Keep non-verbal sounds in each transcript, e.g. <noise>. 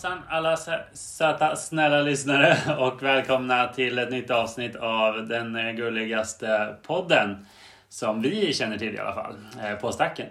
hoppsan alla söta snälla lyssnare <laughs> och välkomna till ett nytt avsnitt av den eh, gulligaste podden. Som vi känner till i alla fall. Eh, på stacken.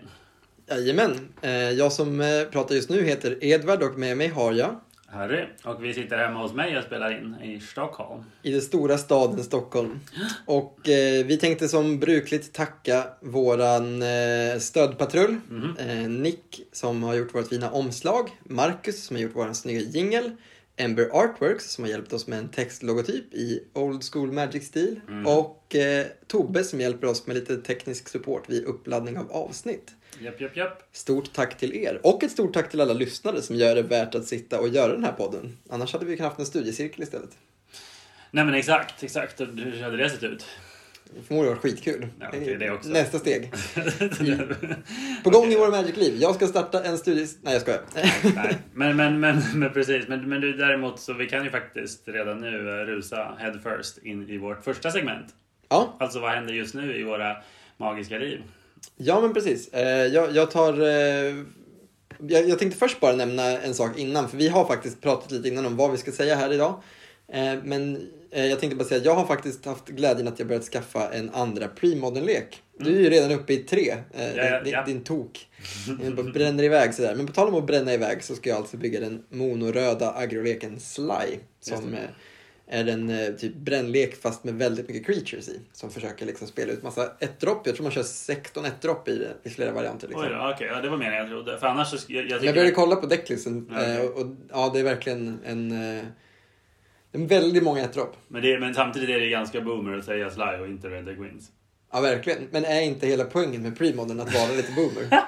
Jajamän. Eh, jag som pratar just nu heter Edvard och med mig har jag Harry. Och vi sitter hemma hos mig och spelar in i Stockholm. i den stora staden Stockholm. Och eh, vi tänkte som brukligt tacka våran eh, stödpatrull. Eh, Nick som har gjort vårt fina omslag. Marcus som har gjort våran snygga jingle. Ember Artworks som har hjälpt oss med en textlogotyp i Old School Magic-stil. Och eh, Tobbe som hjälper oss med lite teknisk support vid uppladdning av avsnitt. Japp, japp, japp. Stort tack till er. Och ett stort tack till alla lyssnare som gör det värt att sitta och göra den här podden. Annars hade vi kunnat haft en studiecirkel istället. Nej men exakt, exakt. Hur hade det sett ut? Förmodligen varit skitkul. Ja, okej, det också. Nästa steg. <laughs> <laughs> På gång i våra Magic-liv. Jag ska starta en studie... Nej, jag skojar. Nej, <laughs> men, men, men, men precis. Men, men du, däremot så vi kan ju faktiskt redan nu eh, rusa head first in i vårt första segment. Ja, Alltså vad händer just nu i våra magiska liv? ja men precis. Eh, Jag, jag tar... eh, Jag, jag tänkte först bara nämna en sak innan, för vi har faktiskt pratat lite innan om vad vi ska säga här idag. Men jag tänkte bara säga att jag har faktiskt haft glädjen att jag börjat skaffa en andra pre-modern-lek. Du är ju redan uppe i tre, eh, Ja, ja, din, tok. <laughs> Den bara bränner iväg sådär. Men på tal om att bränna iväg så ska jag alltså bygga den monoröda agroleken Sly. Som eh, är en eh, typ brännlek fast med väldigt mycket creatures i. Som försöker liksom spela ut massa ett dropp. Jag tror man kör 16 ett dropp i i flera varianter. Liksom. Oj då, okej. Ja, det var mer än jag trodde. För annars så... Jag, jag Jag tycker... började kolla på decklisten Ja, okej. eh, och ja, det är verkligen en, det är väldigt många ettor men, det, men samtidigt är det ganska boomer att säga Sly och inte Red Dead Wins. Ja, verkligen. Men är inte hela poängen med premodern att vara lite boomer? <laughs>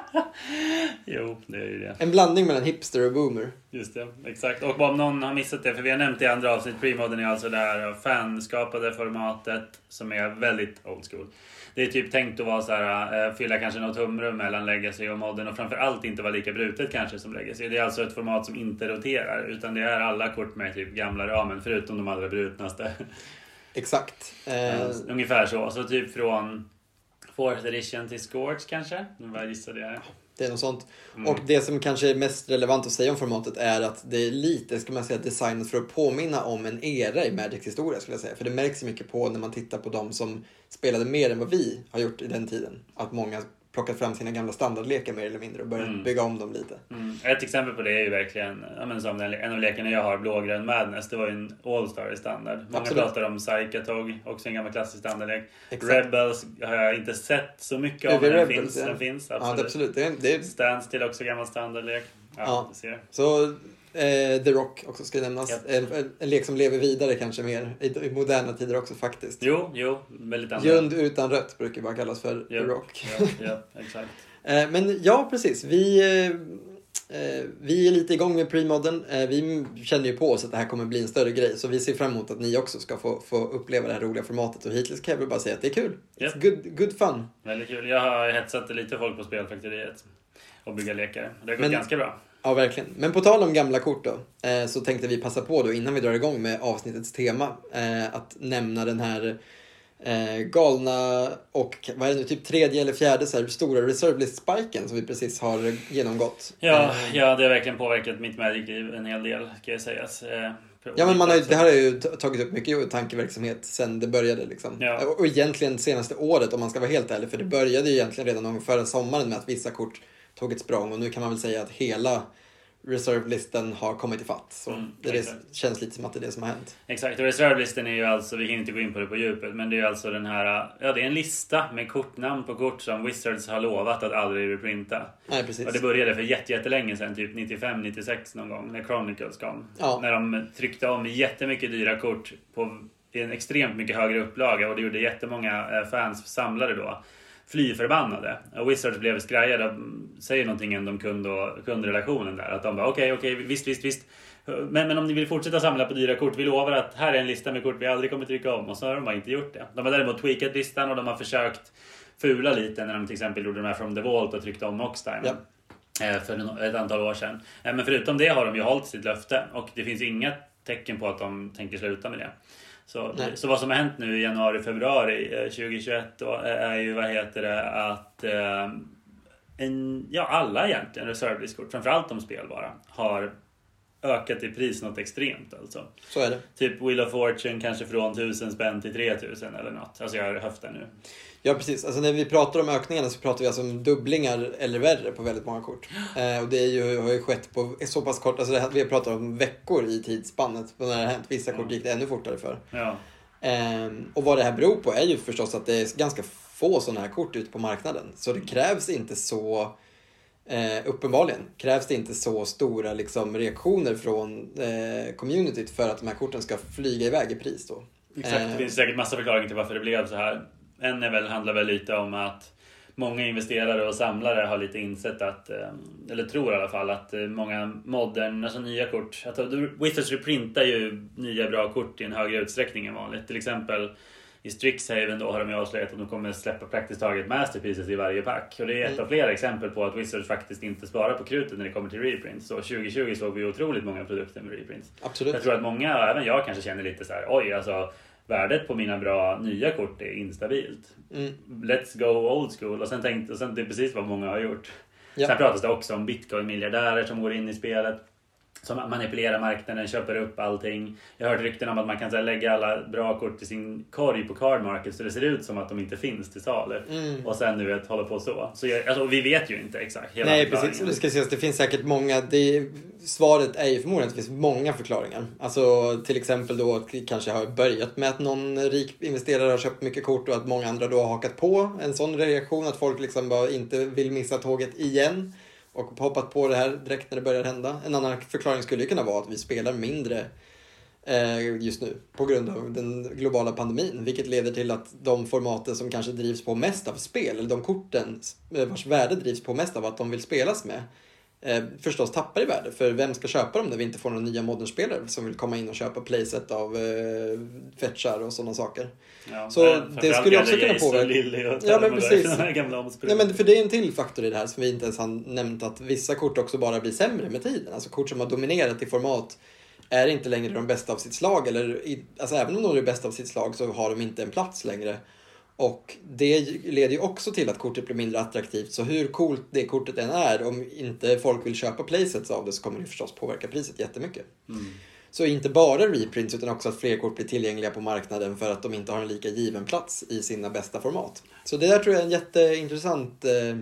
Jo, det är ju det. En blandning mellan hipster och boomer. Just det, exakt. Och om någon har missat det, för vi har nämnt det i andra avsnitt, Premodern är alltså det här fanskapade formatet som är väldigt old school. Det är typ tänkt att vara så här, eh, fylla kanske något humrum mellan Legacy och Modern och framförallt inte vara lika brutet kanske som Legacy. Det är alltså ett format som inte roterar utan det är alla kort med typ gamla ramen förutom de allra brutnaste. Exakt. Eh, Ungefär så. Så typ från 4th edition till Scorch kanske? Vad gissar det är. det är något sånt. Och det som kanske är mest relevant att säga om formatet är att det är lite, ska man säga, designat för att påminna om en era i Magics historia skulle jag säga. För det märks mycket på när man tittar på de som spelade mer än vad vi har gjort i den tiden. Att många plockat fram sina gamla standardlekar mer eller mindre och börjat Mm. bygga om dem lite. Mm. Ett exempel på det är ju verkligen ja, men som den, en av lekarna jag har, Blågrön Madness. Det var ju en All-Star i standard. Många Absolut. pratar om Psychatog, också en gammal klassisk standardlek. Exakt. Rebels har jag inte sett så mycket av, men den finns. ja. Den finns Ja, absolut. det, absolut. Det är, det är, Stands till också gammal standardlek. Ja, Ja. så eh, The Rock också ska nämnas. En, en, lek som lever vidare kanske mer i, i moderna tider också faktiskt. Jo, jo, väldigt annorlunda. Grund utan rött brukar bara kallas för Ja, The Rock. Ja, ja, exakt. <laughs> Eh, Men ja, precis. Vi, eh, eh, vi är lite igång med premodern. Eh, Vi känner ju på oss att det här kommer bli en större grej. Så vi ser fram emot att ni också ska få, få uppleva det här roliga formatet. Och hittills kan jag väl bara säga att det är kul. It's good, good fun. Väldigt kul. Jag har hetsat lite folk på Spelfaktoriet och bygga lekar. Det har gått Men- ganska bra. Ja, verkligen. Men på tal om gamla kort då. eh, Så tänkte vi passa på då innan vi drar igång med avsnittets tema. eh, Att nämna den här eh, galna och vad är det nu, typ tredje eller fjärde så här, stora reserve list-spiken som vi precis har genomgått. Ja, ja, det har verkligen påverkat mitt Magic-liv en hel del, ska jag på Ja men man har, det här har ju tagit upp mycket tankeverksamhet sen det började liksom. Ja. Och, och egentligen senaste året om man ska vara helt ärlig. För det började ju egentligen redan förra sommaren med att vissa kort tog ett språng. Och nu kan man väl säga att hela reserve-listen har kommit ifatt. Så Mm, det, exakt. känns lite som att det är det som har hänt. Exakt, och reservlisten är ju alltså, vi kan inte gå in på det på djupet, men det är ju alltså den här, ja det är en lista med kortnamn på kort som Wizards har lovat att aldrig reprinta. Nej precis. Och det började för jätte- jättelänge sedan, typ 95-96 någon gång, när Chronicles kom. Ja. När de tryckte om jättemycket dyra kort på en extremt mycket högre upplaga och det gjorde jättemånga eh, fans, samlare då, fly förbannade. Wizards blev skrajade, de säger någonting om kund och, kundrelationen där. Att de bara okej, okej, visst, visst, visst. Men, men om ni vill fortsätta samla på dyra kort, vi lovar att här är en lista med kort vi aldrig kommer trycka om. Och så har de bara inte gjort det. De har däremot tweakat listan och de har försökt fula lite när de till exempel gjorde de här From the Vault och tryckte om Oxtime. Ja. Eh, För ett antal år sedan. Eh, Men förutom det har de ju hållit sitt löfte och det finns inga tecken på att de tänker sluta med det. Så, Nej. så vad som har hänt nu i januari, februari eh, 2021 då, eh, är ju, vad heter det, att eh, en, ja, alla egentligen reservlistkort, framförallt de spelbara, har ökat i pris något extremt alltså. Så är det. Typ Wheel of Fortune kanske från 1000 spänn till 3000 eller något. Alltså jag har höften nu. Ja precis, alltså när vi pratar om ökningarna så pratar vi alltså om dubblingar eller värre på väldigt många kort. Eh, och det är ju, har ju skett på så pass kort, alltså det här, vi pratar om veckor i tidsspannet när det har hänt. Vissa kort gick det ännu fortare för. Ja. Eh, och vad det här beror på är ju förstås att det är ganska få sådana här kort ute på marknaden. Så det krävs inte så Eh, uppenbarligen krävs det inte så stora liksom, reaktioner från eh, communityt för att de här korten ska flyga iväg i pris. Då. Exakt, det finns säkert massa förklaringar till varför det blev så här. En är väl, handlar väl lite om att många investerare och samlare har lite insett att, eh, eller tror i alla fall, att eh, många modern, alltså nya kort, att Wizards reprintar ju nya bra kort i en högre utsträckning än vanligt. Till exempel i Strixhaven då har de ju avslöjat att de kommer släppa praktiskt taget masterpieces i varje pack. Och det är ett Mm. av flera exempel på att Wizards faktiskt inte sparar på krutet när det kommer till reprints. Så 2020 såg vi otroligt många produkter med reprints. absolut. Jag tror att många, även jag kanske känner lite så här, oj alltså värdet på mina bra nya kort är instabilt. Mm. Let's go old school. Och sen tänkte, och sen det är precis vad många har gjort. Ja. Sen pratas det också om bitcoin-miljardärer som går in i spelet. Som manipulerar marknaden, köper upp allting. Jag har hört rykten om att man kan så lägga alla bra kort i sin korg på card market så det ser ut som att de inte finns till salu. Mm. Och sen du vet, hålla på så. så jag, alltså, vi vet ju inte exakt hela Nej precis, och det ska sägas, det finns säkert många, det, svaret är ju förmodligen att det finns många förklaringar. Alltså till exempel då att det kanske har börjat med att någon rik investerare har köpt mycket kort och att många andra då har hakat på en sån reaktion att folk liksom bara inte vill missa tåget igen och hoppat på det här direkt när det börjar hända. En annan förklaring skulle ju kunna vara att vi spelar mindre eh, just nu på grund av den globala pandemin. Vilket leder till att de formaten som kanske drivs på mest av spel, eller de korten eh, vars värde drivs på mest av att de vill spelas med, eh, förstås tappar i värde. För vem ska köpa dem när vi inte får några nya modernspelare som vill komma in och köpa playset av eh, fetchar och sådana saker. Ja, Så det skulle också kunna påverka- Ja, men precis. <laughs> Omspelare. men för det är en till faktor i det här som vi inte ens har nämnt att vissa kort också bara blir sämre med tiden. Alltså kort som har dominerat i format är inte längre de bästa av sitt slag. Eller, alltså även om de är bästa av sitt slag så har de inte en plats längre. Och det leder ju också till att kortet blir mindre attraktivt. Så hur coolt det kortet än är, om inte folk vill köpa playsets av det så kommer det förstås påverka priset jättemycket. Mm. Så inte bara reprints utan också att fler kort blir tillgängliga på marknaden för att de inte har en lika given plats i sina bästa format. Så det där tror jag är en jätteintressant... Eh,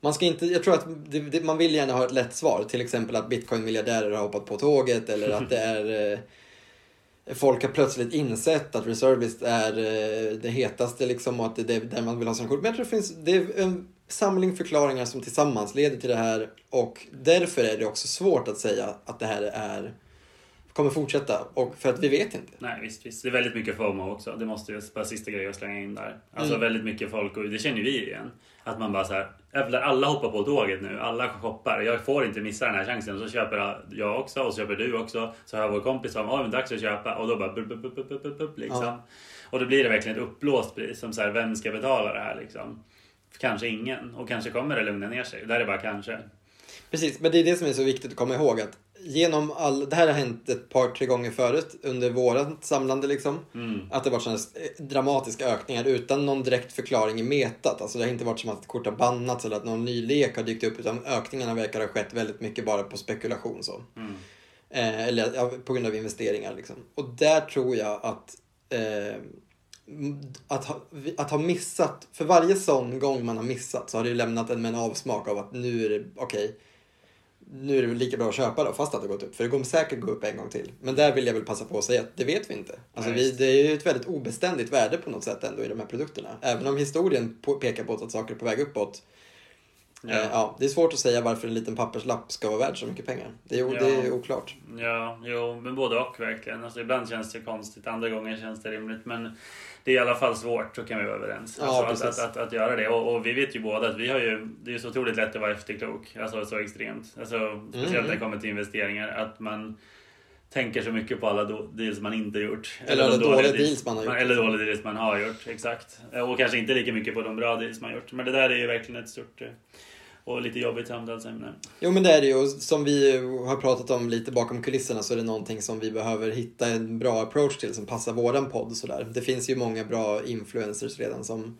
man ska inte, jag tror att det, det, man vill gärna ha ett lätt svar. Till exempel att bitcoin-miljardärer har hoppat på tåget eller att det <laughs> är... Eh, folk har plötsligt insett att reservist är eh, det hetaste liksom och att det är där man vill ha sina kort. Men jag tror det finns det är en samling förklaringar som tillsammans leder till det här och därför är det också svårt att säga att det här är kommer fortsätta och för att vi vet inte. Nej visst, visst. Det är väldigt mycket FOMO också. Det måste ju bara sista grejen att slänga in där. Alltså Mm. väldigt mycket folk, och det känner vi igen. Att man bara så här, jävlar, alla hoppar på tåget nu. Alla shoppar. Jag får inte missa den här chansen. Så köper jag också och så köper du också. Så har vår kompis som, åh men dags att köpa. Och då bara bup, bup, bup, bup, bup, liksom. Ja. Och då blir det verkligen ett uppblåst pris. Som så här, vem ska betala det här liksom? Kanske ingen. Och kanske kommer det lugna ner sig. Det här är bara kanske. Precis, men det är det som är så viktigt att komma ihåg att genom all, det här har hänt ett par, tre gånger förut under vårat samlande liksom. Mm. Att det varit sådana dramatiska ökningar utan någon direkt förklaring i metat. Alltså det har inte varit som att ett kort har bannats eller att någon ny lek har dykt upp utan ökningarna verkar ha skett väldigt mycket bara på spekulation så. Mm. Eh, eller ja, på grund av investeringar liksom. Och där tror jag att eh, att, ha, att ha missat, för varje sån gång man har missat så har det lämnat en med en avsmak av att nu är det okej. nu är det lika bra att köpa då fast att det gått upp. För det kommer säkert gå upp en gång till. Men där vill jag väl passa på att säga att det vet vi inte. Alltså vi, det är ju ett väldigt obeständigt värde på något sätt ändå i de här produkterna. Även om historien pekar på att saker är på väg uppåt. Ja. Eh, ja, det är svårt att säga varför en liten papperslapp ska vara värd så mycket pengar. Det är, Ja. det är oklart. Ja, jo, men både och verkligen. Alltså, ibland känns det konstigt, andra gånger känns det rimligt. Men det är i alla fall svårt, så kan vi vara överens. Ja, Alltså, att, att, att, att göra det. Och, och vi vet ju båda att vi har ju, det är så otroligt lätt att vara efterklok. Alltså så extremt. Alltså, speciellt Mm. när det kommer till investeringar. Att man tänker så mycket på alla deals man inte gjort. Eller de alla dåliga deals- deals man har gjort. Eller dåliga deals man har gjort, exakt. Och kanske inte lika mycket på de bra deals man har gjort. Men det där är ju verkligen ett stort eh, och lite jobbigt samtalsämne. Jo men det är det ju. Och som vi har pratat om lite bakom kulisserna så är det någonting som vi behöver hitta en bra approach till som passar våran podd. Sådär. Det finns ju många bra influencers redan som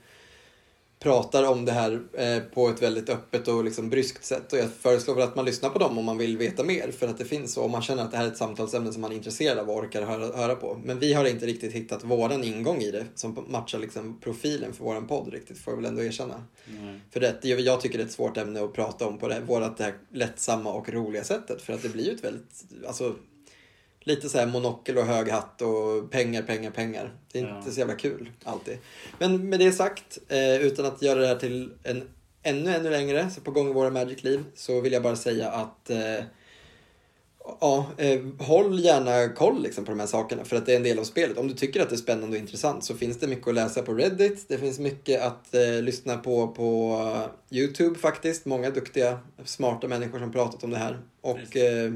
pratar om det här eh, på ett väldigt öppet och liksom bryskt sätt. Och jag föreslår att man lyssnar på dem om man vill veta mer. För att det finns så, om man känner att det här är ett samtalsämne som man är intresserad av och orkar höra, höra på. Men vi har inte riktigt hittat våran ingång i det som matchar liksom profilen för våran podd riktigt, får jag väl ändå erkänna. Mm. För det, jag tycker det är ett svårt ämne att prata om på det, vårat det här lättsamma och roliga sättet. För att det blir ju ett väldigt, alltså lite så här monokel och hög hatt och pengar, pengar, pengar. Det är Ja. inte så jävla kul alltid. Men med det sagt, eh, utan att göra det här till en ännu, ännu längre, så på gång i våra Magic-liv, så vill jag bara säga att eh, Ja, eh, håll gärna koll liksom, på de här sakerna för att det är en del av spelet. Om du tycker att det är spännande och intressant så finns det mycket att läsa på Reddit. Det finns mycket att eh, lyssna på på Youtube faktiskt. Många duktiga, smarta människor som pratat om det här. Och eh,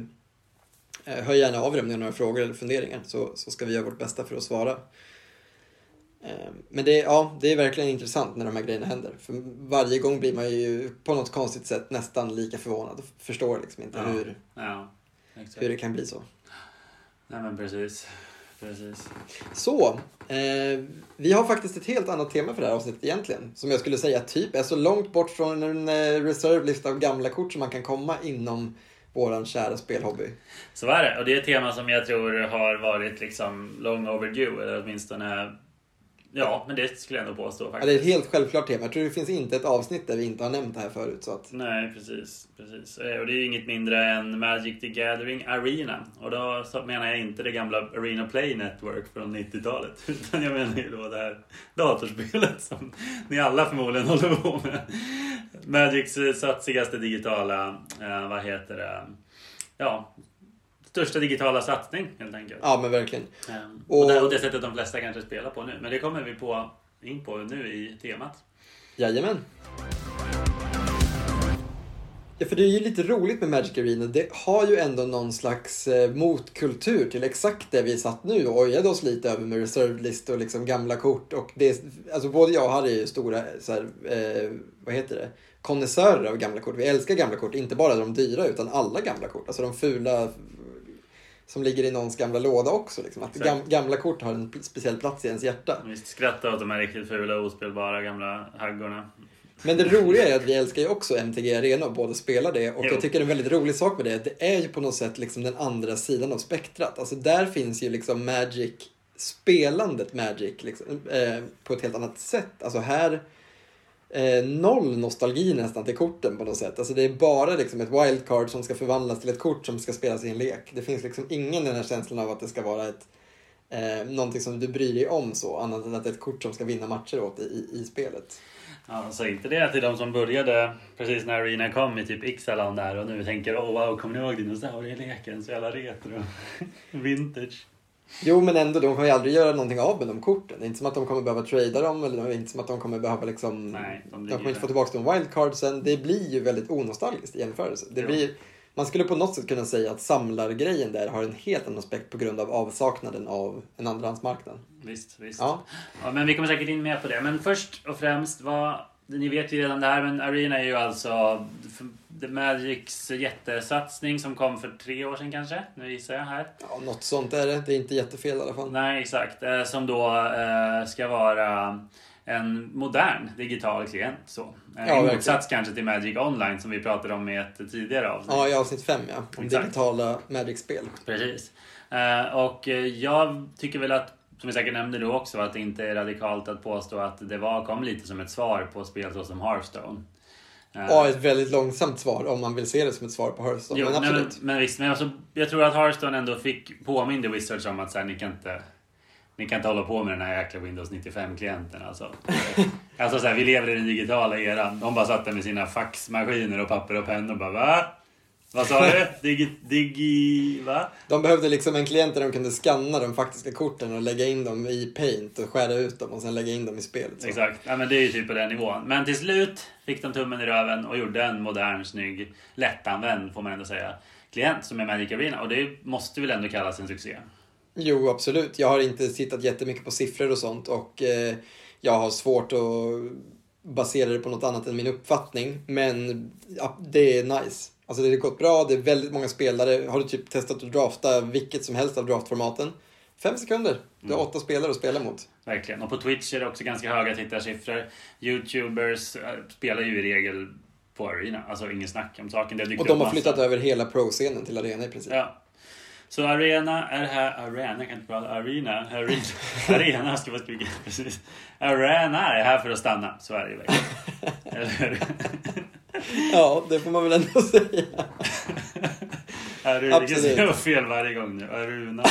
hör gärna av er om ni har några frågor eller funderingar så, så ska vi göra vårt bästa för att svara. Eh, Men det, ja, det är verkligen intressant när de här grejerna händer. För varje gång blir man ju på något konstigt sätt nästan lika förvånad och förstår liksom inte Ja. hur, Ja, hur det kan bli så. Nej men precis. Precis. Så, eh, vi har faktiskt ett helt annat tema för det här avsnittet egentligen. Som jag skulle säga typ är så långt bort från en eh, reserve-lista av gamla kort som man kan komma inom våran kära spelhobby. Så är det. Och det är ett tema som jag tror har varit liksom long overdue. Eller åtminstone... Ja, men det skulle jag ändå påstå Ja, faktiskt. det är ett helt självklart tema. Jag tror det finns inte ett avsnitt där vi inte har nämnt det här förut. Så att, Nej, precis. precis. Eh, Och det är ju inget mindre än Magic the Gathering Arena. Och då menar jag inte det gamla Arena Play Network från 90-talet. <laughs> Utan jag menar ju då det här datorspelet som ni alla förmodligen håller på med. Magics eh, satsigaste digitala, eh, vad heter det? Ja, största digitala satsning helt enkelt. ja, men verkligen. Ehm, Och- Och, det, och det sättet de flesta kanske spelar på nu. Men det kommer vi på, in på nu i temat. Jajamän. Ja, för det är ju lite roligt med Magic Arena. Det har ju ändå någon slags eh, motkultur till exakt det vi satt nu och ojade oss lite över med reserved list och liksom gamla kort. Och det, alltså både jag och Harry är ju stora, så här, eh, vad heter det, konnässörer av gamla kort. Vi älskar gamla kort, inte bara de dyra utan alla gamla kort. Alltså de fula som ligger i någons gamla låda också. Liksom. Att Exakt. gamla kort har en speciell plats i ens hjärta. Visst, skratta åt de här riktigt fula ospelbara gamla haggorna. Men det roliga är att vi älskar ju också MTG Arena och båda spelar det. Och Jo. jag tycker en väldigt rolig sak med det, det är ju på något sätt liksom den andra sidan av spektrat. Alltså där finns ju liksom Magic, spelandet Magic liksom, eh, på ett helt annat sätt. Alltså här, eh, noll nostalgi nästan till korten på något sätt. Alltså det är bara liksom ett wildcard som ska förvandlas till ett kort som ska spelas i en lek. Det finns liksom ingen den här känslan av att det ska vara ett Eh, någonting som du bryr dig om så, annat än att det är ett kort som ska vinna matcher åt dig i, i spelet. Ja, så inte det till de som började precis när Arena kom i typ Ixalan där och nu tänker åh wow, kommer ni ihåg dinosaurieleken? Så jävla retro. <laughs> Vintage. Jo, men ändå, de kommer ju aldrig göra någonting av med de korten. Det är inte som att de kommer behöva trada dem eller det är inte som att de kommer behöva liksom... Nej, de de kommer inte få tillbaka de wildcardsen. Det blir ju väldigt onostalgiskt i jämförelse. Det blir, man skulle på något sätt kunna säga att samlargrejen där har en helt annan aspekt på grund av avsaknaden av en andrahandsmarknad. Visst, visst. Ja. Ja, men vi kommer säkert in mer på det. Men först och främst, vad, ni vet ju redan det här, men Arena är ju alltså The Magics jättesatsning som kom för tre år sedan kanske. Nu gissar jag här. ja, något sånt är det. Det är inte jättefel i alla fall. Nej, exakt. Eh, Som då eh, ska vara en modern digital klient. Så. Eh, Ja, verkligen. motsats kanske till Magic Online som vi pratade om i ett tidigare avsnitt. Ja, i avsnitt fem ja. Om Exakt. digitala Magic-spel. Precis. Och jag tycker väl att, som vi säkert nämnde då också, att det inte är radikalt att påstå att det var, kom lite som ett svar på spel så som Hearthstone. Eh, Ja, ett väldigt långsamt svar om man vill se det som ett svar på Hearthstone. Jo, men nej, absolut. Men, men visst, men alltså, jag tror att Hearthstone ändå fick påminde Wizards om att så här, ni kan inte ni kan inte hålla på med den här jäkla Windows 95-klienten alltså. <laughs> alltså så här, vi lever i den digitala eran. De bara satt där med sina faxmaskiner och papper och pennor och bara va? Vad sa du? Digi... Digi... Va? De behövde liksom en klient där de kunde scanna de faktiska korten och lägga in dem i Paint och skära ut dem och sen lägga in dem i spelet. Så. Exakt, ja, men det är ju typ på den nivån. Men till slut fick de tummen i röven och gjorde en modern, snygg, lättanvänd får man ändå säga, klient som är Magic Arena. Och det måste väl ändå kallas en succé? Jo, absolut. Jag har inte tittat jättemycket på siffror och sånt och eh, jag har svårt att basera det på något annat än min uppfattning. Men ja, det är nice. Alltså det har gått bra, det är väldigt många spelare. Har du typ testat att drafta vilket som helst av draftformaten? Fem sekunder. Du har Mm. åtta spelare att spela mot. Verkligen. Och på Twitch är det också ganska höga tittarsiffror. Youtubers eh, spelar ju i regel på Arena. Alltså ingen snack om saken. Det Och de har flyttat över hela pro-scenen till arena i princip. Ja. Så Arena är här... Arena, jag kan inte prata. Arena. Arena, <laughs> arena ska man skrika. Precis. Arena är här för att stanna. Så är det ju verkligen. <laughs> Eller hur? <laughs> Ja, det får man väl ändå <laughs> säga. <laughs> Aruna. Absolut. Jag var fel varje gång nu. Aruna.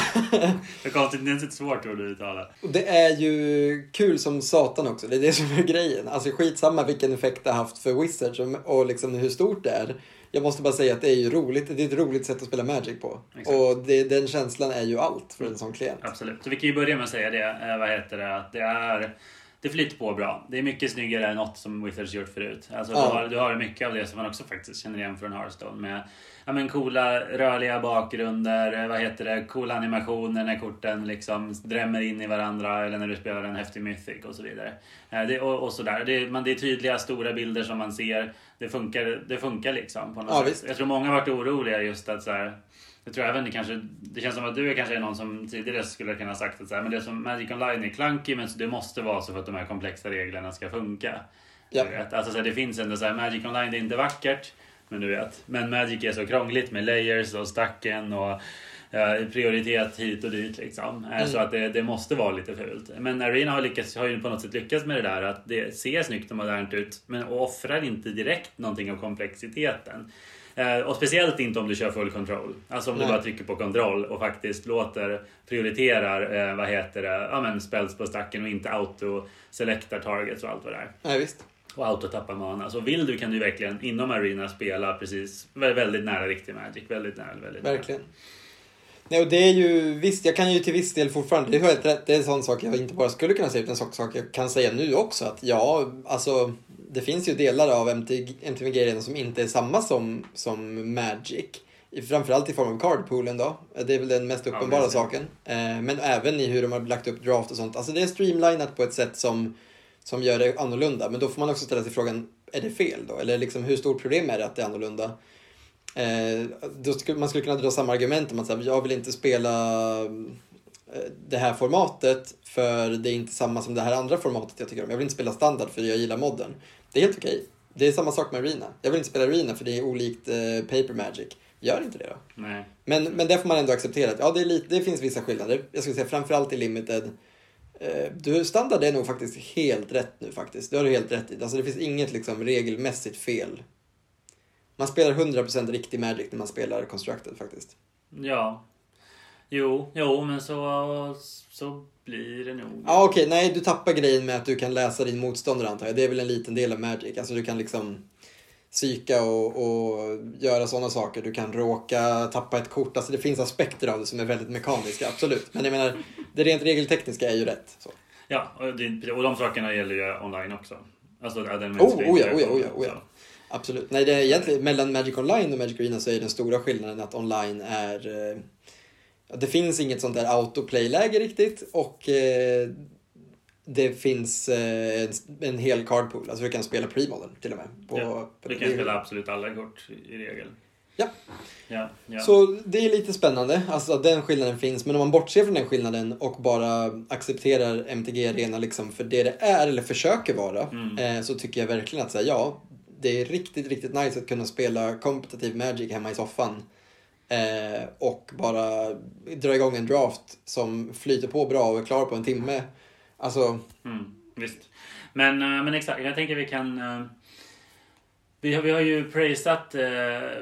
Det är konstigt, det är inte svårt ord att uttala. Det är ju kul som satan också. Det är det som är grejen. Alltså skitsamma vilken effekt det har haft för Wizards och, liksom hur stort det är. Jag måste bara säga att det är ju roligt. Det är ett roligt sätt att spela Magic på. Exakt. Och det, den känslan är ju allt för en sån klient. Absolut. Så vi kan ju börja med att säga det. Eh, vad heter det? Att det är... Det flyter på bra. Det är mycket snyggare än något som Wizards gjort förut. Alltså, Ja. du, har, du har mycket av det som man också faktiskt känner igen från Hearthstone. Med ja, men coola rörliga bakgrunder, eh, vad heter det, coola animationer när korten liksom drämmer in i varandra eller när du spelar en häftig mythic och så vidare. Eh, Det, och, och sådär. Det, man, det är tydliga stora bilder som man ser. Det funkar, det funkar liksom på något Ja, sätt. visst. Jag tror många har varit oroliga just att så här, jag tror även det kanske, det känns som att du är kanske är någon som tidigare skulle kunna sagt att så här, men det som Magic Online är clunky men det måste vara så för att de här komplexa reglerna ska funka. Ja. Vet. Alltså så här, det finns ändå så här, Magic Online det är inte vackert, men du vet. Men Magic är så krångligt med layers och stacken och eh, prioritet hit och dit liksom. Eh, Mm. Så att det, det måste vara lite fult. Men Arena har, lyckats, har ju på något sätt lyckats med det där att det ser snyggt och modernt ut men och offrar inte direkt någonting av komplexiteten. Eh, Och speciellt inte om du kör full control. Alltså om du Nej. bara trycker på kontroll och faktiskt låter, prioriterar, eh, vad heter det, ja men spells på stacken och inte auto-selectar targets och allt vad det är. Nej, visst. Och autotappa mana. Så vill du kan du verkligen inom Arena spela precis vä- väldigt nära riktig Magic. Väldigt nära, väldigt nära. Verkligen. Nej, och det är ju, visst, jag kan ju till viss del fortfarande, det är helt rätt, det är en sån sak jag inte bara skulle kunna säga, utan en sak jag kan säga nu också. Att ja, alltså, det finns ju delar av MTG, MTG redan som inte är samma som, som Magic. Framförallt i form av cardpoolen då. Det är väl den mest uppenbara precis. saken. Eh, men även i hur de har lagt upp draft och sånt. Alltså det är streamlinat på ett sätt som, som gör det annorlunda. Men då får man också ställa sig frågan, är det fel då? Eller liksom, hur stort problem är det att det är annorlunda? Eh, då skulle, man skulle kunna dra samma argument om att här, jag vill inte spela eh, det här formatet för det är inte samma som det här andra formatet jag tycker om. Jag vill inte spela standard för jag gillar modden. Det är helt okej. Det är samma sak med Arena. Jag vill inte spela Arena för det är olikt eh, Paper Magic. Gör inte det då. Nej. Men, men det får man ändå acceptera. att, Ja, det, är lite, det finns vissa skillnader. Jag skulle säga framförallt i Limited. Eh, Du, standard är nog faktiskt helt rätt nu faktiskt. Det har du helt rätt i. Alltså det finns inget liksom regelmässigt fel. Man spelar 100% riktig Magic när man spelar Constructed faktiskt. Ja. Jo, jo, men så, så blir det nog. Ja okej, nej du tappar grejen med att du kan läsa din motståndare antar jag. Det är väl en liten del av Magic. Alltså du kan liksom psyka och, och göra sådana saker. Du kan råka tappa ett kort. Alltså det finns aspekter av det som är väldigt mekaniska, absolut. Men jag menar, det rent regeltekniska är ju rätt. Så. Ja, och, det, och de sakerna gäller ju online också. Alltså, den Oh, oh ja, oh ja, oh ja, oh ja. Absolut. Nej, det är egentligen mellan Magic Online och Magic Arena så är den stora skillnaden att online är... Det finns inget sånt där autoplay-läge riktigt och eh, det finns eh, en, hel card pool. Alltså du kan spela pre-modern till och med. På, Ja, Du det. kan spela absolut alla kort i regel. Ja. Ja, ja. Så det är lite spännande, alltså att den skillnaden finns. Men om man bortser från den skillnaden och bara accepterar MTG Arena liksom för det det är, eller försöker vara, Mm. eh, så tycker jag verkligen att säga ja, det är riktigt, riktigt nice att kunna spela kompetitiv Magic hemma i soffan. Eh, och bara dra igång en draft som flyter på bra och är klar på en timme. Alltså, Mm, visst. Men, eh, men exakt, jag tänker vi kan... eh, Vi har, vi har ju praisat eh,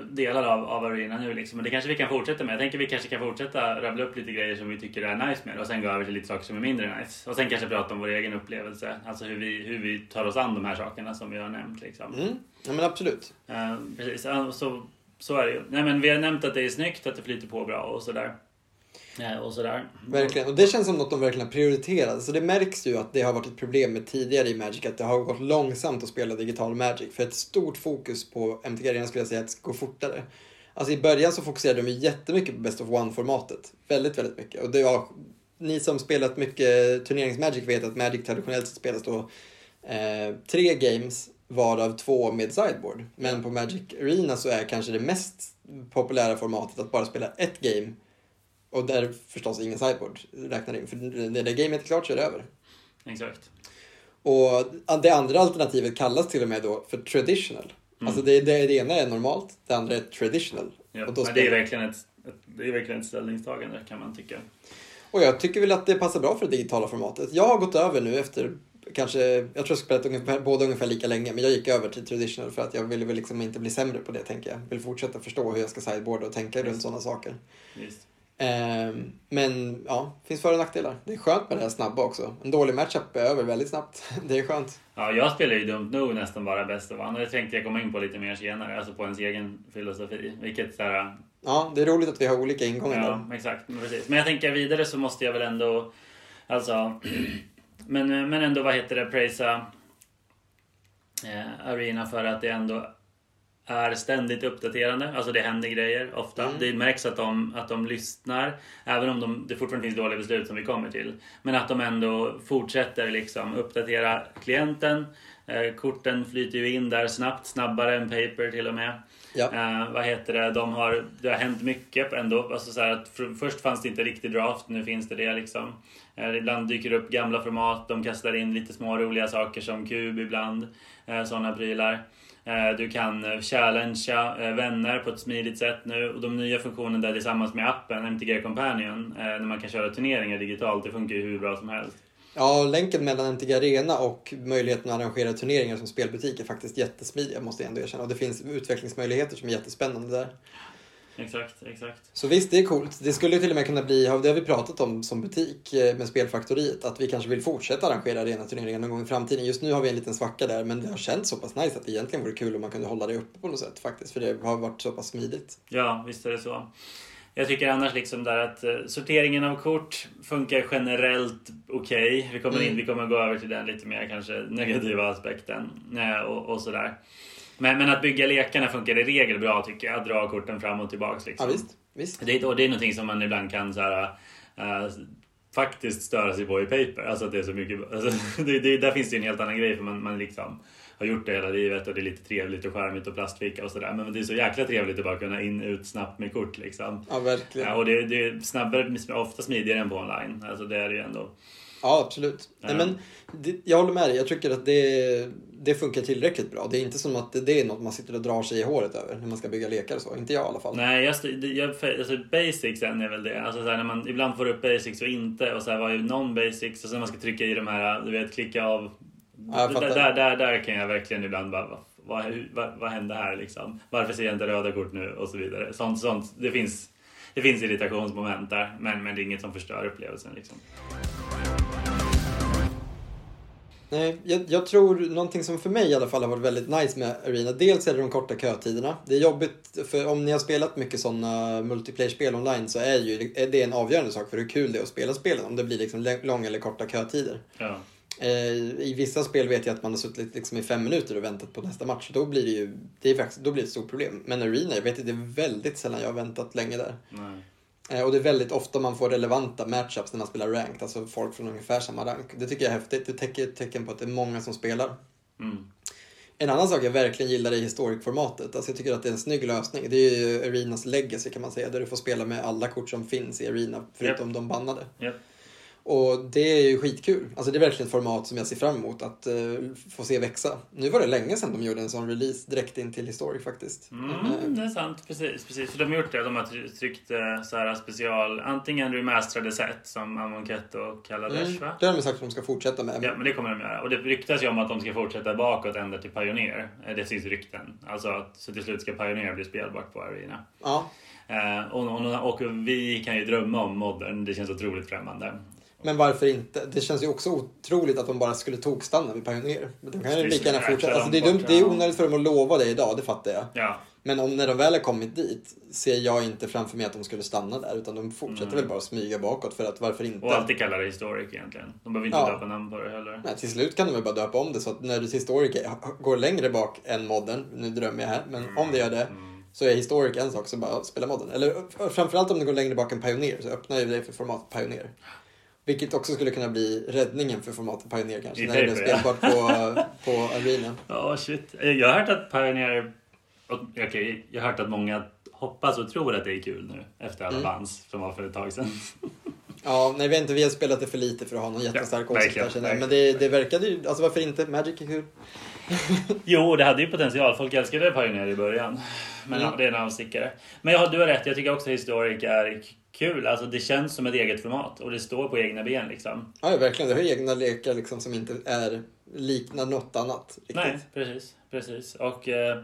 delar av, av Arena nu liksom, och det kanske vi kan fortsätta med. Jag tänker vi kanske kan fortsätta rabbla upp lite grejer som vi tycker är nice med och sen gå över till lite saker som är mindre nice. Och sen kanske prata om vår egen upplevelse, alltså hur vi, hur vi tar oss an de här sakerna som vi har nämnt. Liksom. mm, ja men absolut. Eh, precis, så, så är det ju. Nej, men vi har nämnt att det är snyggt, att det flyter på bra och sådär. Eh, och sådär. Verkligen. Och det känns som något de verkligen har prioriterat. Så det märks ju att det har varit ett problem med tidigare i Magic. Att det har gått långsamt att spela digital Magic. För ett stort fokus på MTG Arena skulle jag säga att det ska gå fortare. Alltså i början så fokuserade de jättemycket på Best of One-formatet. Väldigt, väldigt mycket. Och det var, ni som spelat mycket turneringsmagic vet att Magic traditionellt sett spelas då eh, tre games varav två med sideboard. Men på Magic Arena så är kanske det mest populära formatet att bara spela ett game Och där förstås ingen sideboard räknar in. För när det gamet är klart så är det över. Exakt. Och det andra alternativet kallas till och med då för traditional. Mm. Alltså det, det, det ena är normalt, det andra är traditional. Ja, och, då men det, är spelar- verkligen ett, ett, det är verkligen ett ställningstagande kan man tycka. och jag tycker väl att det passar bra för det digitala formatet. Jag har gått över nu efter kanske, jag tror jag spelat ungefär, båda ungefär lika länge, men jag gick över till traditional för att jag ville väl liksom inte bli sämre på det tänker jag. Vill fortsätta förstå hur jag ska sideboarda och tänka runt sådana saker. Ehm, men ja, finns för och nackdelar. Det är skönt med det här snabba också. En dålig matchup är över väldigt snabbt. <laughs> Det är skönt. Ja, jag spelar ju dumt nog nästan bara bäst av andra. Det tänkte jag komma in på lite mer senare, alltså på ens egen filosofi. Vilket så här, Ja, det är roligt att vi har olika ingångar där. Ja, exakt. Men, precis. men jag tänker vidare så måste jag väl ändå, alltså, <clears throat> men, men ändå vad heter det, prisa eh, Arena för att det ändå är ständigt uppdaterande. Alltså det händer grejer ofta. Mm. Det märks att de, att de lyssnar. Även om de, det fortfarande finns dåliga beslut som vi kommer till. Men att de ändå fortsätter liksom uppdatera klienten. Eh, korten flyter ju in där snabbt, snabbare än paper till och med. Ja. Eh, vad heter det? De har, det har hänt mycket ändå. Alltså så att för, först fanns det inte riktig draft, nu finns det det liksom. Eh, ibland dyker det upp gamla format, de kastar in lite små roliga saker som kub ibland. Eh, Sådana prylar. Eh, du kan challengea vänner på ett smidigt sätt nu. Och de nya funktionerna där tillsammans med appen, MTG Companion, när man kan köra turneringar digitalt, det funkar ju hur bra som helst. Ja, länken mellan MTG Arena och möjligheten att arrangera turneringar som spelbutik är faktiskt jättesmidig. måste jag ändå erkänna. Och det finns utvecklingsmöjligheter som är jättespännande där. Exakt, exakt. Så visst, det är coolt. Det skulle till och med kunna bli, det har vi pratat om som butik eh, med Spelfaktoriet, att vi kanske vill fortsätta arrangera arenaturneringar någon gång i framtiden. Just nu har vi en liten svacka där, men det har känts så pass nice att det egentligen vore kul om man kunde hålla det uppe på något sätt faktiskt, för det har varit så pass smidigt. Ja, visst är det så. Jag tycker annars liksom där att eh, sorteringen av kort funkar generellt okej. Vi, kommer in, Mm. vi kommer gå över till den lite mer kanske negativa aspekten eh, och, och sådär. Men, men att bygga lekarna funkar i regel bra tycker jag. Att dra korten fram och tillbaks Ja, liksom. visst. visst. Det, och det är någonting som man ibland kan så här, eh, faktiskt störa sig på i paper. Alltså att det är så mycket. <laughs> Alltså, det, det, där finns det ju en helt annan grej för man, man liksom har gjort det hela livet och det är lite trevligt och charmigt och plastficka och sådär. Men det är så jäkla trevligt att bara kunna in ut snabbt med kort liksom. Ja, verkligen. Ja, och det, det är snabbare, ofta smidigare än på online. Alltså det är det ju ändå. Ja, absolut. Nej, Ja. men det, jag håller med dig. Jag tycker att det, det funkar tillräckligt bra. Det är inte som att det är något man sitter och drar sig i håret över när man ska bygga lekar och så. Inte jag i alla fall. Nej, jag, st- det- jag, alltså basicsen är väl det. Alltså så här, när man ibland får upp basics och inte och så här, vad är non-basics och sen man ska trycka i de här, du vet, klicka av. Ja, fattar. där, där, där kan jag verkligen ibland bara, vad, vad, vad hände här liksom? Varför ser jag inte röda kort nu? Och så vidare. Sånt, sånt, det finns, det finns irritationsmoment där, men, men det är inget som förstör upplevelsen liksom. Nej, jag, jag tror någonting som för mig i alla fall har varit väldigt nice med Arena. Dels är det de korta kötiderna. Det är jobbigt, för om ni har spelat mycket sådana multiplayer-spel online så är ju är det en avgörande sak för hur kul det är att spela spelen. Om det blir liksom långa eller korta kötider. Ja. Eh, I vissa spel vet jag att man har suttit liksom i fem minuter och väntat på nästa match. Då blir det ju det är faktiskt, då blir det ett stort problem. Men Arena, jag vet att det är väldigt sällan jag har väntat länge där. Nej. Eh, Och det är väldigt ofta man får relevanta matchups när man spelar ranked, alltså folk från ungefär samma rank. Det tycker jag är häftigt. Det täcker ett tecken på att det är många som spelar. Mm. En annan sak jag verkligen gillar i historic-formatet, alltså jag tycker att det är en snygg lösning. Det är ju Arenas legacy kan man säga, där du får spela med alla kort som finns i Arena, förutom de bannade. Japp. Och det är ju skitkul. Alltså det är verkligen ett format som jag ser fram emot att eh, få se växa. Nu var det länge sedan de gjorde en sån release direkt in till Historic faktiskt. Mm, Eh, det är sant, precis. precis. För de har gjort det. De har try- tryckt eh, så här special, antingen remasterade set som Amonkhet och Kaladesh Mm, va? det har de sagt att de ska fortsätta med. Ja, men det kommer de göra. Och det ryktas ju om att de ska fortsätta bakåt ända till Pioneer. Det finns rykten. Alltså att så till slut ska Pioneer bli spelbart på Arena. Ja. Eh, och, och, och vi kan ju drömma om modern. Det känns otroligt främmande. Men varför inte? Det känns ju också otroligt att de bara skulle tokstanna vid Pioneer. Men de kan ju lika gärna fortsätta. Alltså, det, är dumt, det är onödigt för dem att lova det idag, det fattar jag. Ja, Men om, när de väl har kommit dit ser jag inte framför mig att de skulle stanna där. Utan de fortsätter Mm. väl bara smyga bakåt för att varför inte? och alltid kalla det historic egentligen. De behöver inte Ja. döpa namn på det heller. Nej, till slut kan de väl bara döpa om det så att när Historic är- går längre bak än modern, nu drömmer jag här, men om det gör det Mm. så är Historic en sak som bara spela modern. Eller framförallt om det går längre bak än Pioneer så öppnar ju det för formatet Pioneer. Vilket också skulle kunna bli räddningen för formatet Pioneer kanske, när det ja. spelbart på, <laughs> på Arena. Ja, shit. Jag har hört att Pioneer... Okej, jag har hört att många hoppas och tror att det är kul nu efter alla Mm. bans som var för ett tag sedan. <laughs> Ja, nej, vi inte vi har spelat det för lite för att ha någon jättestark Ja, åsikt verkligen, där, jag. Men verkligen. det, det verkade ju, alltså varför inte? Magic är kul. <laughs> Jo, det hade ju potential. Folk älskade Pioneer i början. Men Mm. ja, det är en avstickare. Men ja, du har rätt. Jag tycker också Historic är kul. Alltså det känns som ett eget format och det står på egna ben liksom. Ja, verkligen. Det har egna lekar liksom som inte är liknar något annat. Riktigt. Nej, precis. precis. Och eh,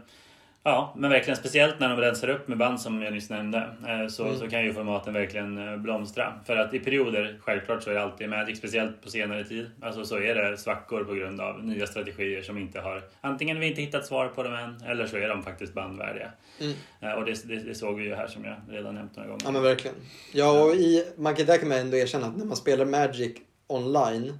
ja, men verkligen speciellt när de rensar upp med band som jag nyss nämnde. Eh, så, Mm. så kan ju formaten verkligen eh, blomstra. För att i perioder, självklart så är det alltid Magic, speciellt på senare tid. Alltså så är det svackor på grund av nya strategier som inte har, antingen vi inte hittat svar på dem än, eller så är de faktiskt bandvärdiga. Mm. Eh, och det, det, det såg vi ju här som jag redan nämnt några gånger. Ja men verkligen. Ja och i, man kan, där kan man ändå erkänna att när man spelar Magic online,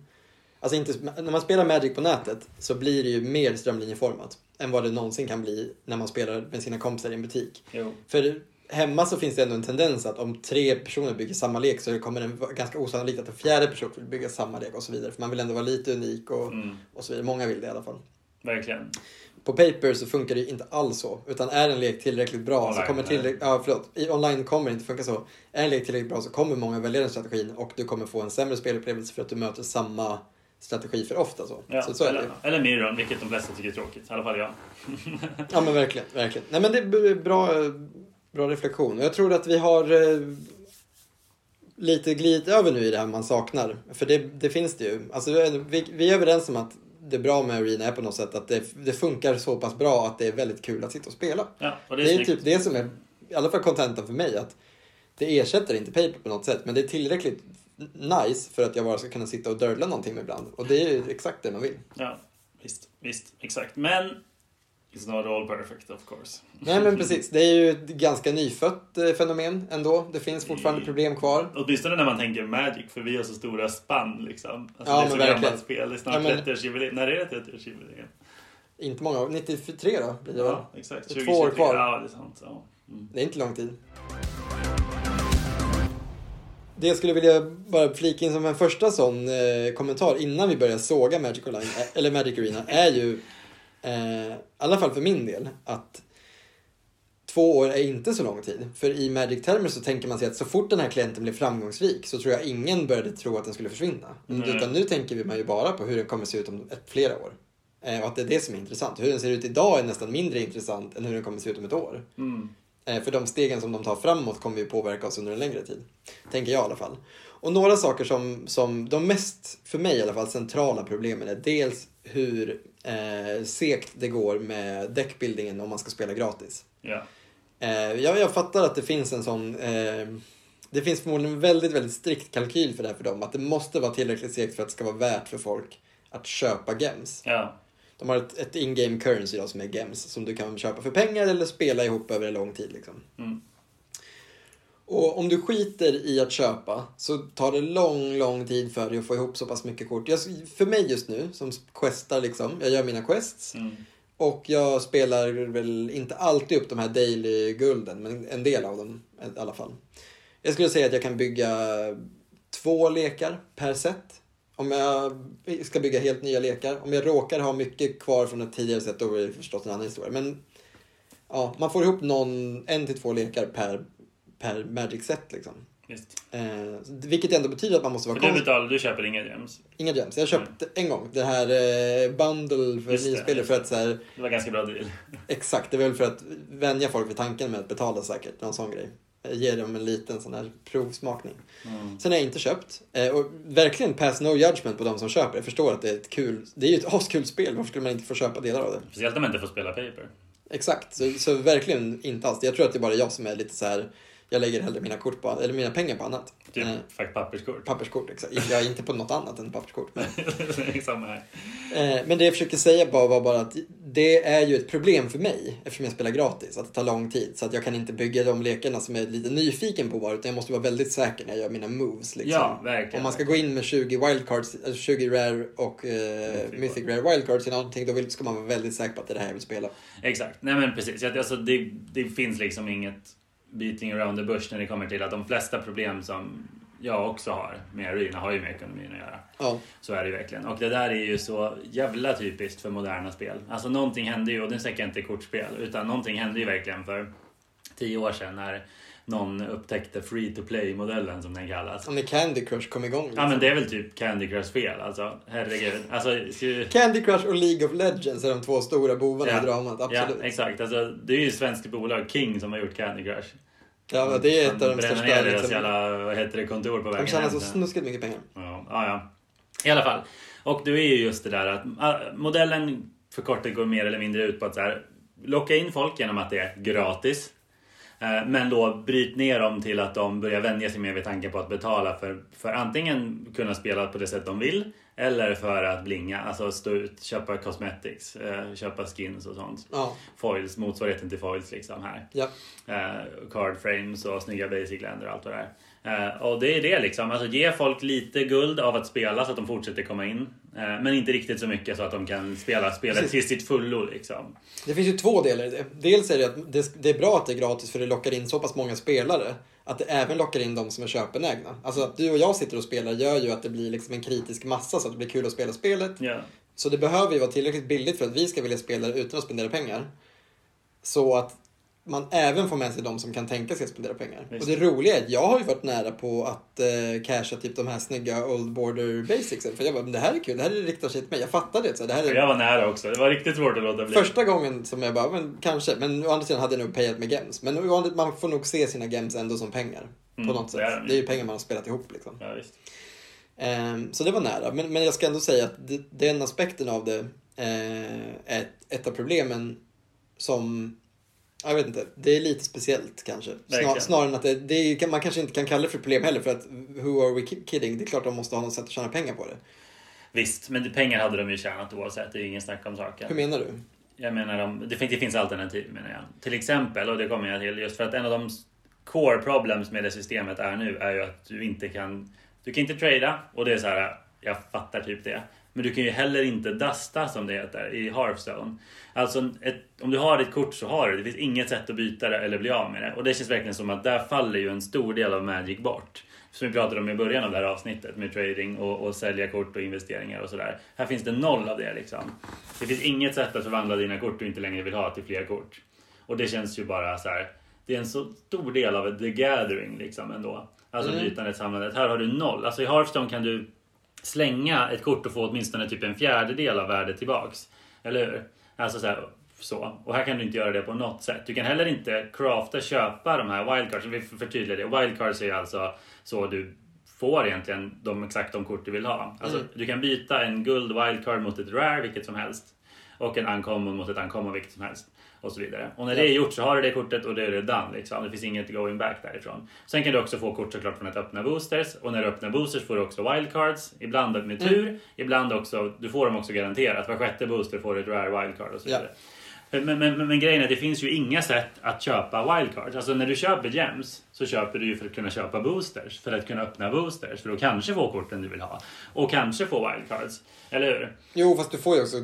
alltså inte, när man spelar Magic på nätet så blir det ju mer strömlinjeformat än vad det någonsin kan bli när man spelar med sina kompisar i en butik. Jo. För hemma så finns det ändå en tendens att om tre personer bygger samma lek så kommer det vara ganska osannolikt att en fjärde person vill bygga samma lek och så vidare. För man vill ändå vara lite unik och, Mm, och så vidare. Många vill det i alla fall. verkligen. På paper så funkar det inte alls så. Utan är en lek tillräckligt bra så Online, kommer nej. tillräckligt... Ja, förlåt. I online kommer det inte funka så. Är en lek tillräckligt bra så kommer många välja den strategin och du kommer få en sämre spelupplevelse för att du möter samma strategi för ofta. Så, Ja, så, så är det eller, eller Miron, vilket de flesta tycker är tråkigt. I alla fall jag. <laughs> Ja men verkligen, verkligen. Nej men det är bra, bra reflektion. Jag tror att vi har eh, lite glidit över nu i det här man saknar. För det, det finns det ju. Alltså, vi, vi är överens om att det bra med Arena är på något sätt att det, det funkar så pass bra att det är väldigt kul att sitta och spela. Ja, och det Det är, är, snyggt. typ det som är, i alla fall kontentan för mig, att det ersätter inte paper på något sätt, men det är tillräckligt nice för att jag bara ska kunna sitta och dörla någonting ibland. Och det är ju exakt det man vill. Ja, visst, visst, exakt. Men it's not all perfect of course. Nej men <laughs> precis, det är ju ett ganska nyfött eh, fenomen ändå. Det finns fortfarande Mm. problem kvar. Åtminstone när man tänker Magic, för vi har så stora spann liksom. Alltså, Ja, det är så verkligen. gammalt spel. Det är snart Ja, men- 30-årsjubileum. När är det 30-årsjubileum? Inte många år, 93 då blir det väl? Ja, exakt. Det är två år 2023. kvar. Ja, det är sant. Ja. Mm. Det är inte lång tid. Det jag skulle vilja bara flika in som en första sån eh, kommentar innan vi börjar såga Magic Online, eh, eller Magic Arena, är ju, eh, i alla fall för min del, att två år är inte så lång tid. För i Magic-termer så tänker man sig att så fort den här klienten blev framgångsrik så tror jag ingen började tro att den skulle försvinna. Nej. Utan nu tänker vi man ju bara på hur den kommer se ut om ett, flera år. Eh, och att det är det som är intressant. Hur den ser ut idag är nästan mindre intressant än hur den kommer se ut om ett år. Mm. Eh, För de stegen som de tar framåt kommer ju påverka oss under en längre tid. Tänker jag i alla fall. Och några saker som, som de mest, för mig i alla fall, centrala problemen är dels hur eh, segt det går med deckbuildingen om man ska spela gratis. Ja. Eh, jag, jag fattar att det finns en sån... Eh, det finns förmodligen en väldigt, väldigt strikt kalkyl för det här för dem. Att det måste vara tillräckligt segt för att det ska vara värt för folk att köpa gems. ja. De har ett, ett in-game currency då, som är gems som du kan köpa för pengar eller spela ihop över en lång tid. Liksom. Mm. Och om du skiter i att köpa så tar det lång, lång tid för dig att få ihop så pass mycket kort. Jag, för mig just nu, som questar liksom, jag gör mina quests Mm. och jag spelar väl inte alltid upp de här daily-gulden, men en del av dem i alla fall. Jag skulle säga att jag kan bygga två lekar per set. Om jag ska bygga helt nya lekar. Om jag råkar ha mycket kvar från ett tidigare set, då är det förstås en annan historia. Men ja, man får ihop någon, en till två lekar per, per Magic-set liksom. Visst. Eh, vilket ändå betyder att man måste vara du konst- betalar, du köper inga gems. Inga gems. Jag köpte en gång det här eh, bundle för Just nyspelare just för att så här, Det var ganska bra deal. Exakt, det är väl för att vänja folk vid tanken med att betala säkert. Någon sån grej. Ge dem en liten sån här provsmakning. Mm. Sen har jag inte köpt. Eh, och verkligen pass no judgment på de som köper. Jag förstår att det är ett kul, det är ju ett askul spel. Varför skulle man inte få köpa delar av det? Speciellt om man inte får spela paper. Exakt, så, så verkligen inte alls. Jag tror att det är bara jag som är lite så här. Jag lägger hellre mina, kort på, eller mina pengar på annat. Typ Eh, fakt papperskort. papperskort, exakt. Jag är inte på något annat än papperskort. Men, <laughs> Samma här. Eh, men det jag försöker säga bara var bara att det är ju ett problem för mig eftersom jag spelar gratis, att det tar lång tid. Så att jag kan inte bygga de lekarna som jag är lite nyfiken på bara, utan jag måste vara väldigt säker när jag gör mina moves. Liksom. Ja, verkligen. Om man ska gå in med 20 wildcards, eller 20 rare och eh, Mythic rare wildcards i någonting, då vill, ska man vara väldigt säker på att det är det här jag vill spela. Exakt. Nej men precis. Alltså, det, det finns liksom inget beating around the bush när det kommer till att de flesta problem som jag också har med Arena har ju med ekonomin att göra. Ja, Så är det ju verkligen. Och det där är ju så jävla typiskt för moderna spel. Alltså någonting hände ju, och nu snackar jag inte kortspel, utan någonting hände ju verkligen för tio år sedan när någon upptäckte free to play-modellen som den kallas. Och när Candy Crush kom igång. Liksom. Ja men det är väl typ Candy Crush fel alltså. Herregud. Alltså, ju- Candy Crush och League of Legends är de två stora bovarna Ja. i dramat. ja, Absolut. Ja, exakt. Alltså, det är ju svenskt bolag, King, som har gjort Candy Crush. Men det är ett av de största. ner deras Liksom, jävla, vad heter det, kontor på de vägen tjänar hem så sen. snuskigt mycket pengar. Ja, ja, ja. I alla fall. Och det är ju just det där att äh, modellen förkortat går mer eller mindre ut på att så här, locka in folk genom att det är gratis. Eh, Men då bryt ner dem till att de börjar vänja sig mer vid tanken på att betala för, för antingen kunna spela på det sätt de vill eller för att blinga, alltså stå ut, köpa cosmetics, eh, köpa skins och sånt. Ja, Foils, motsvarigheten till foils liksom här ja. eh, card frames och snygga basic länder och allt det är. Eh, och det är det liksom. Alltså ge folk lite guld av att spela så att de fortsätter komma in. Eh, men inte riktigt så mycket så att de kan spela spelet Precis. till sitt fullo liksom. Det finns ju två delar. Dels är det att det, det är bra att det är gratis för det lockar in så pass många spelare. Att det även lockar in de som är köpenägna. Alltså att du och jag sitter och spelar gör ju att det blir liksom en kritisk massa så att det blir kul att spela spelet. Ja. Så det behöver ju vara tillräckligt billigt för att vi ska vilja spela det utan att spendera pengar. Så att man även får med sig de som kan tänka sig att spendera pengar. Visst. Och det roliga är att jag har ju varit nära på att eh, casha typ de här snygga Old Border Basicsen. För jag bara, men det här är kul, det här riktar sig till mig. Jag fattade det. Så det här är Jag var nära också. Det var riktigt svårt att låta bli. Första gången som jag bara, men kanske. Men å andra sidan hade jag nog payat med gems. Men andra- man får nog se sina gems ändå som pengar. Mm, på något det sätt. är de. Det är ju pengar man har spelat ihop liksom. Ja, visst. Ehm, så det var nära. Men, men jag ska ändå säga att det, den aspekten av det eh, är ett, ett av problemen som jag vet inte, det är lite speciellt kanske. Snar, snarare än att det, det är, ju- man kanske inte kan kalla det för problem heller för att who are we ki- kidding? Det är klart de måste ha något sätt att tjäna pengar på det. Visst, men pengar hade de ju tjänat oavsett. Det är ingen snack om saken. Hur menar du? Jag menar, de, det, finns, det finns alternativ menar jag. Till exempel, och det kommer jag till, just för att en av de core problems med det systemet är nu är ju att du inte kan, du kan inte trada och det är så här, jag fattar typ det. Men du kan ju heller inte dusta som det heter i Hearthstone. Alltså ett, om du har ditt kort så har du det. Det finns inget sätt att byta det eller bli av med det. Och det känns verkligen som att där faller ju en stor del av Magic bort. Som vi pratade om i början av det här avsnittet med trading och, och sälja kort och investeringar och sådär. Här finns det noll av det liksom. Det finns inget sätt att förvandla dina kort du inte längre vill ha till fler kort. Och det känns ju bara så här. Det är en så stor del av the gathering liksom ändå. Alltså Mm. bytandet, samlandet. Här har du noll. Alltså i Hearthstone kan du slänga ett kort och få åtminstone typ en fjärdedel av värdet tillbaks. Eller hur? Alltså så, här, så. Och här kan du inte göra det på något sätt. Du kan heller inte crafta, köpa de här wildcards. Vi förtydligar det. Wildcards är alltså så du får egentligen de, exakt de kort du vill ha. Alltså, Mm. Du kan byta en guld wildcard mot ett rare, vilket som helst. Och en uncommon mot ett uncommon, vilket som helst. Och så vidare. Och när det är gjort så har du det kortet och då är det done. Liksom. Det finns inget going back därifrån. Sen kan du också få kort såklart från att öppna boosters. Och när du öppnar boosters får du också wildcards. Ibland med tur, ibland också, du får dem också garanterat. Var sjätte booster får du ett rare wildcard och så Ja. vidare. Men, men, men, men grejen är att det finns ju inga sätt att köpa wildcards. Alltså när du köper gems så köper du ju för att kunna köpa boosters. För att kunna öppna boosters. För att kanske få korten du vill ha. Och kanske få wildcards. Eller hur? Jo, fast du får ju också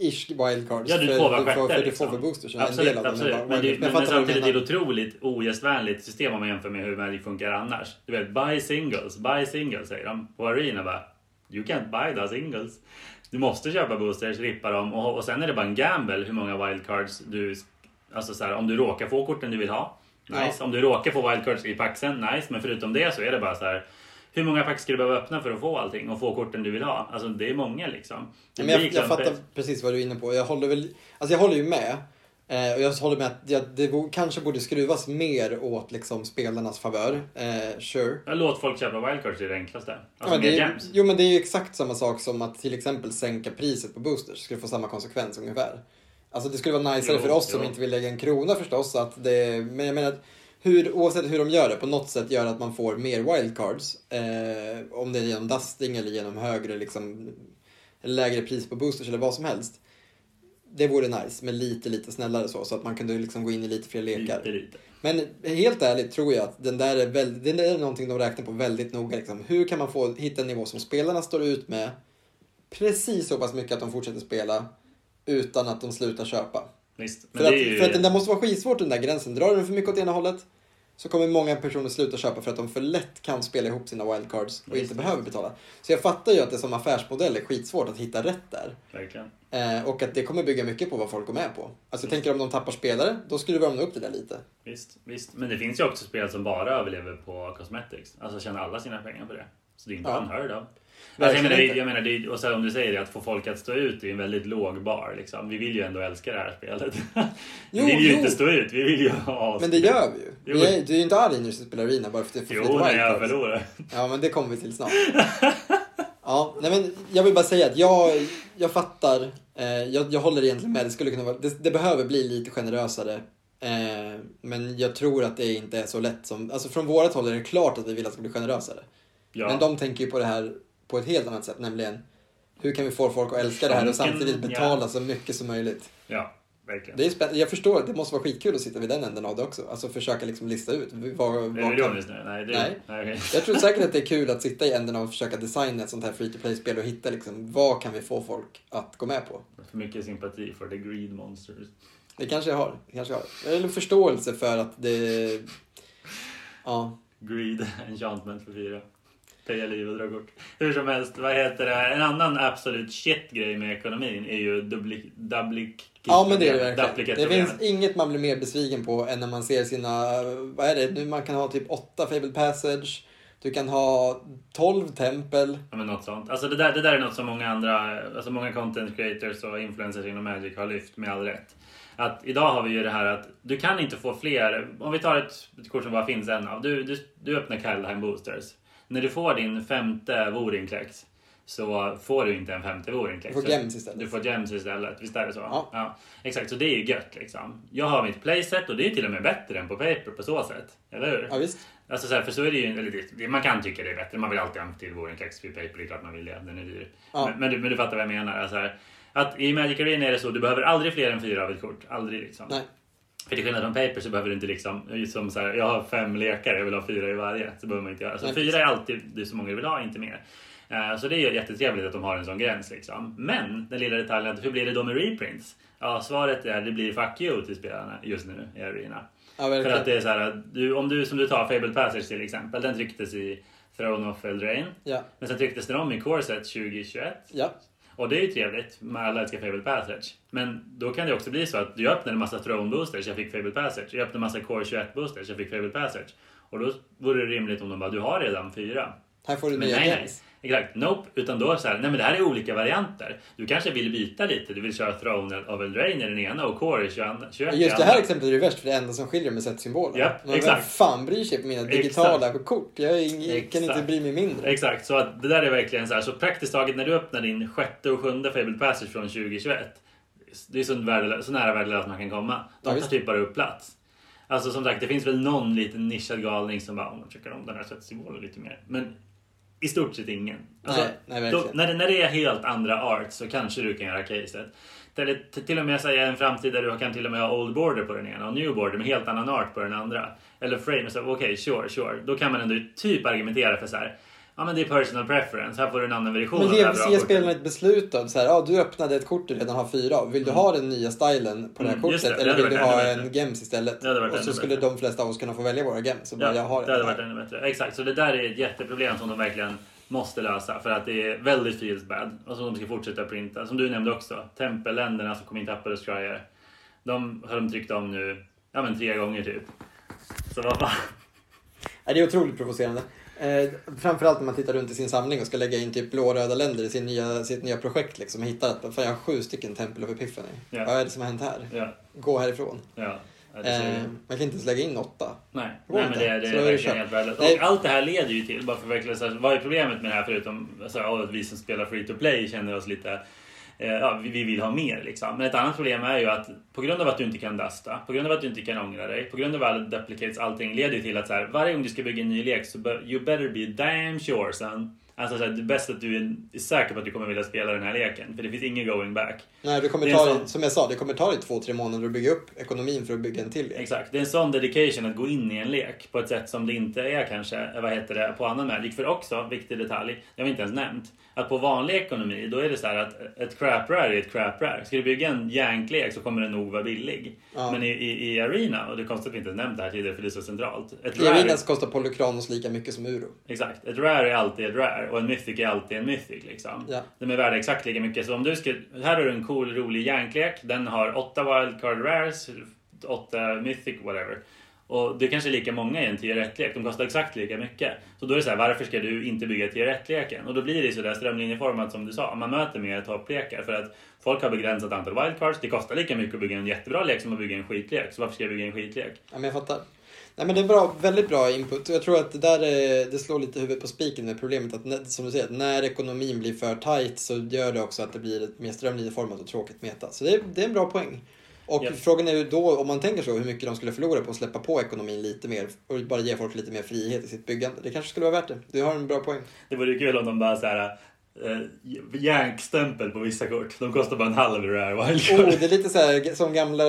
ish wildcards. Ja, du för, får får, sjätte. för du liksom. får för boosters. En Absolut, av dem Men, det, men, men samtidigt är det ett otroligt ogästvänligt system om man jämför med hur Magic funkar annars. Du vet, buy singles, buy singles säger de. På Arena bara, you can't buy the singles. Du måste köpa boosters, rippa dem och, och sen är det bara en gamble hur många wildcards du... Alltså så här, om du råkar få korten du vill ha, nice. Ja. Om du råkar få wildcards i paxen, nice. Men förutom det så är det bara så här. Hur många pack ska du behöva öppna för att få allting och få korten du vill ha? Alltså det är många liksom. Det Ja, men jag, jag fattar precis vad du är inne på. Jag håller, väl, alltså jag håller ju med. Eh, och jag håller med att ja, det kanske borde skruvas mer åt liksom, spelarnas favör. Eh, sure. Ja, Låt folk köpa wildcards, det är det enklaste. Ja, Alltså mer det är, jo men det är ju exakt samma sak som att till exempel sänka priset på boosters. skulle få samma konsekvens ungefär. Alltså det skulle vara najsare för oss som jo. inte vill lägga en krona förstås. Att det, men jag menar att hur, oavsett hur de gör det, på något sätt gör att man får mer wildcards. Eh, om det är genom dusting eller genom högre liksom, lägre pris på boosters eller vad som helst. Det vore nice, men lite, lite snällare så. Så att man kunde liksom gå in i lite fler lekar. Lite, lite. Men helt ärligt tror jag att den där är, väldigt, den där är någonting de räknar på väldigt noga. Liksom. Hur kan man få hitta en nivå som spelarna står ut med precis så pass mycket att de fortsätter spela utan att de slutar köpa? Visst. För att, ju... för att den där måste vara skitsvårt den där gränsen. Drar den för mycket åt ena hållet så kommer många personer sluta köpa för att de för lätt kan spela ihop sina wildcards och Just inte behöver betala. Så jag fattar ju att det som affärsmodell är skitsvårt att hitta rätt där. Verkligen. Eh, och att det kommer bygga mycket på vad folk går med på. Alltså jag tänker om de tappar spelare, då skruvar de upp det där lite. Visst, visst. Men det finns ju också spel som bara överlever på cosmetics. Alltså tjänar alla sina pengar på det. Så det är inte Ja. unheard of. Alltså, jag menar, det- jag menar det, och så om du säger det, att få folk att stå ut är en väldigt låg bar. Liksom. Vi vill ju ändå älska det här spelet. <laughs> Jo, vi vill ju jo. inte stå ut, vi vill ju ha Men det gör vi ju. Jo. Vi är, du är ju inte arg när du spelar Arena bara för att du får Jo, när jag förlorar. Ja, men det kommer vi till snart. <laughs> Ja, nej men jag vill bara säga att jag, jag fattar. Eh, jag, jag håller egentligen med. Det, skulle kunna vara, det, det behöver bli lite generösare. Eh, men jag tror att det inte är så lätt som... Alltså från vårat håll är det klart att vi vill att det ska bli generösare. Ja. Men de tänker ju på det här på ett helt annat sätt, nämligen hur kan vi få folk att älska det här och kan- samtidigt betala så mycket som möjligt. ja, verkligen. Det är spänn- jag förstår det måste vara skitkul att sitta vid den änden av det också. Alltså försöka liksom lista ut vad, Är vad du kan... ironisk nu? Nej, det, Nej. nej okej. Jag tror <laughs> säkert att det är kul att sitta i änden av att försöka designa ett sånt här free to play-spel och hitta liksom, vad kan vi få folk att gå med på. För mycket sympati för the greed monsters. Det kanske jag har. Det kanske jag har. Eller förståelse för att det... Ja. Greed, <laughs> enchantment för fyra. Peja liv och dra kort. Hur som helst, vad heter det? En annan absolut shit-grej med ekonomin är ju dublik... dublik Ja men det är det verkligen. Det finns inget man blir mer besviken på än när man ser sina, vad är det, nu man kan ha typ åtta Fable Passage, du kan ha 12 tempel. Ja, men något sånt. Alltså det där, det där är något som många andra, alltså många content creators och influencers inom Magic har lyft med all rätt. Att idag har vi ju det här att du kan inte få fler, om vi tar ett, ett kort som bara finns en av. Du, du, du öppnar Kaldheim Boosters. När du får din femte Vorinklex så får du inte en femte Vorinklex. Du får gems istället. Du får gems istället, visst är det så? Ja. Exakt, så det är ju gött liksom. Jag har mitt playset och det är till och med bättre än på paper på så sätt. Eller hur? Ja visst. Alltså så här, för så är det ju, eller det, man kan tycka det är bättre. Man vill alltid ha en till Vorinklex vid paper, det är klart man vill det. Den är dyr. Ja. Men, men, du, men du fattar vad jag menar. Alltså här, att I Magic Arena är det så, du behöver aldrig fler än fyra av ett kort. Aldrig liksom. Nej. För till skillnad från paper så behöver du inte liksom, som så här, jag har fem lekar, jag vill ha fyra i varje. Så behöver man inte göra. Så Nej, fyra är alltid det så många du vill ha, inte mer. Eh, Så det är ju jättetrevligt att de har en sån gräns liksom. Men den lilla detaljen, hur blir det då med reprints? Ja, svaret är det blir fuck you till spelarna just nu i Arena. Ja För att det är så här, du, om du som du tar Fable Passage till exempel, den trycktes i Throne of Eldraine. Ja. Men sen trycktes den om i Corset 2021. Ja. Och det är ju trevligt med alla älskar Fable Passage. Men då kan det också bli så att du öppnar en massa Throne Boosters, jag fick Fable Passage. Jag öppnar en massa Core 21 Boosters, jag fick Fable Passage. Och då vore det rimligt om de bara, du har redan fyra. Här får du Men nya nej, nej. Exakt. Nope. Utan då så här, nej men det här är olika varianter. Du kanske vill byta lite. Du vill köra Throne of Eldraine i den ena och Core i 21 21 i Just det här exemplet är ju värst för det enda som skiljer med sättsymboler. Ja, Men exakt. Vem fan bryr sig på mina digitala kort? Jag, är ing- kan inte Exakt. bry mig mindre. Exakt, så att det där är verkligen så här. Så praktiskt taget när du öppnar din sjätte och sjunde Fable Passage från 2021. Det är så, värdelös, så nära värdelöst man kan komma. Ja, De tar typ bara upp plats. Alltså som sagt, det finns väl någon liten nischad galning som bara, om man checkar om den här sättsymbolen lite mer. Men i stort sett ingen. Alltså, Nej, nej, då, när, det, när det är helt andra art så kanske du kan göra caset. Eller t- till och med säga en framtid där du kan till och med ha old border på den ena och new border med helt annan art på den andra. Eller frame, okej, sure, sure. Då kan man ändå typ argumentera för så här. Ja men det är personal preference, här får du en annan version Men ge, ge spelarna ett beslut då. Så här, ja, du öppnade ett kort du redan har fyra av. Vill du ha den nya stilen på det här Mm, kortet? det. Det eller vill du ha en bättre. gems istället? Och så skulle bättre. de flesta av oss kunna få välja våra gems. Så bara, Ja, jag har det hade varit ännu bättre. Exakt, så det där är ett jätteproblem som de verkligen måste lösa för att det är väldigt feels bad och som de ska fortsätta printa. Som du nämnde också, tempelländerna som kom in tappade Scryer. De har de tryckt om nu, ja men tre gånger typ. Så vad fan. Det är otroligt provocerande. Eh, framförallt när man tittar runt i sin samling och ska lägga in typ blå och röda länder i sin nya, sitt nya projekt. Liksom, och hittar att fan, jag har sju stycken Temple of Epiphany. Ja. Vad är det som har hänt här? Ja, Gå härifrån. ja det ser Eh, man kan inte ens lägga in åtta. Nej, Nej men det, det Så är det verkligen helt värdelöst. Och allt det här leder ju till, bara för att verkligen så här, vad är problemet med det här förutom alltså, ja, att vi som spelar free to play känner oss lite Eh, ja, vi- vill ha mer liksom. Men ett annat problem är ju att på grund av att du inte kan dusta, på grund av att du inte kan ångra dig, på grund av alla duplicates, allting leder ju till att så här, varje gång du ska bygga en ny lek så you better be damn sure son Alltså så här, det är bäst att du är säker på att du kommer vilja spela den här leken. För det finns ingen going back. Nej, det kommer Det ta, sån- som jag sa, det kommer ta dig två, tre månader att bygga upp ekonomin för att bygga en till lek. Exakt. Det är en sån dedication att gå in i en lek på ett sätt som det inte är kanske, vad heter det, på annan Magic. För också, viktig detalj, det har vi inte ens nämnt. Att på vanlig ekonomi, då är det så här att ett crap rare är ett crap rare. Ska du bygga en janklek så kommer den nog vara billig. Ja. Men i, i, i Arena, och det är konstigt att vi inte nämnt det här tidigare för det är så centralt. Ett I rare, Arenas kostar Polykranos lika mycket som Uro. Exakt. Ett rare är alltid ett rare och en mythic är alltid en mythic. Liksom. Ja. De är värda exakt lika mycket. Så om du ska, här har du en cool, rolig janklek. Den har åtta wildcard rares, åtta mythic, whatever. Och det är kanske är lika många i en tier 1-lek. De kostar exakt lika mycket. Så då är det så här, varför ska du inte bygga tier 1-leken? Och då blir det sådär strömlinjeformat som du sa. Man möter mer topplekar för att folk har begränsat antal wildcards. Det kostar lika mycket att bygga en jättebra lek som att bygga en skitlek. Så varför ska jag bygga en skitlek? Ja, men jag fattar. Nej, men det är bra, väldigt bra input. Och Jag tror att det där är, det slår lite huvudet på spiken med problemet att som du säger, när ekonomin blir för tight så gör det också att det blir ett mer strömlinjeformat och tråkigt meta. Så det är, det är en bra poäng. Och Ja. frågan är ju då, om man tänker så, hur mycket de skulle förlora på att släppa på ekonomin lite mer och bara ge folk lite mer frihet i sitt byggande. Det kanske skulle vara värt det. Du har en bra poäng. Det vore kul om de bara så här eh, jankstämpel på vissa kort. De kostar bara en halv rare wildcard. Oh, det är lite så här som gamla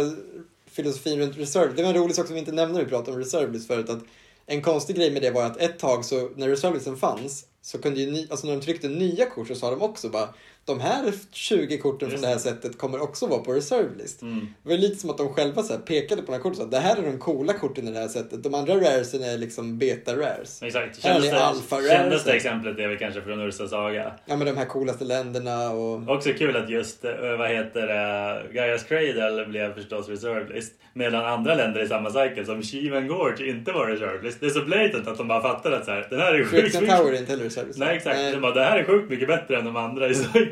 filosofin runt reserve. Det var en rolig sak som vi inte nämnde när vi pratade om reservelist förut. Att en konstig grej med det var att ett tag så när reservelisten fanns så kunde ju ny, alltså när de tryckte nya kort så sa de också bara de här 20 korten från det här sättet kommer också vara på reservelist. Mm. Det var lite som att de själva så pekade på några kort och sa det här är de coola korten i det här sättet. De andra raresen är liksom beta rares. Exakt. Här är Kändes det, alpha rare, kändes det exemplet är väl kanske från Ursa Saga. Ja men de här coolaste länderna och... Också kul att just, eh, vad heter det, Gaia's Cradle blev förstås reserve list. Medan andra länder i samma cykel som Shivan Gorge inte var reserve list. Det är så blatant att de bara fattar att så här, den här är sjukt. Tower är inte heller reservelist. Nej exakt, Nej. de bara, det här är sjukt mycket bättre än de andra i cykeln.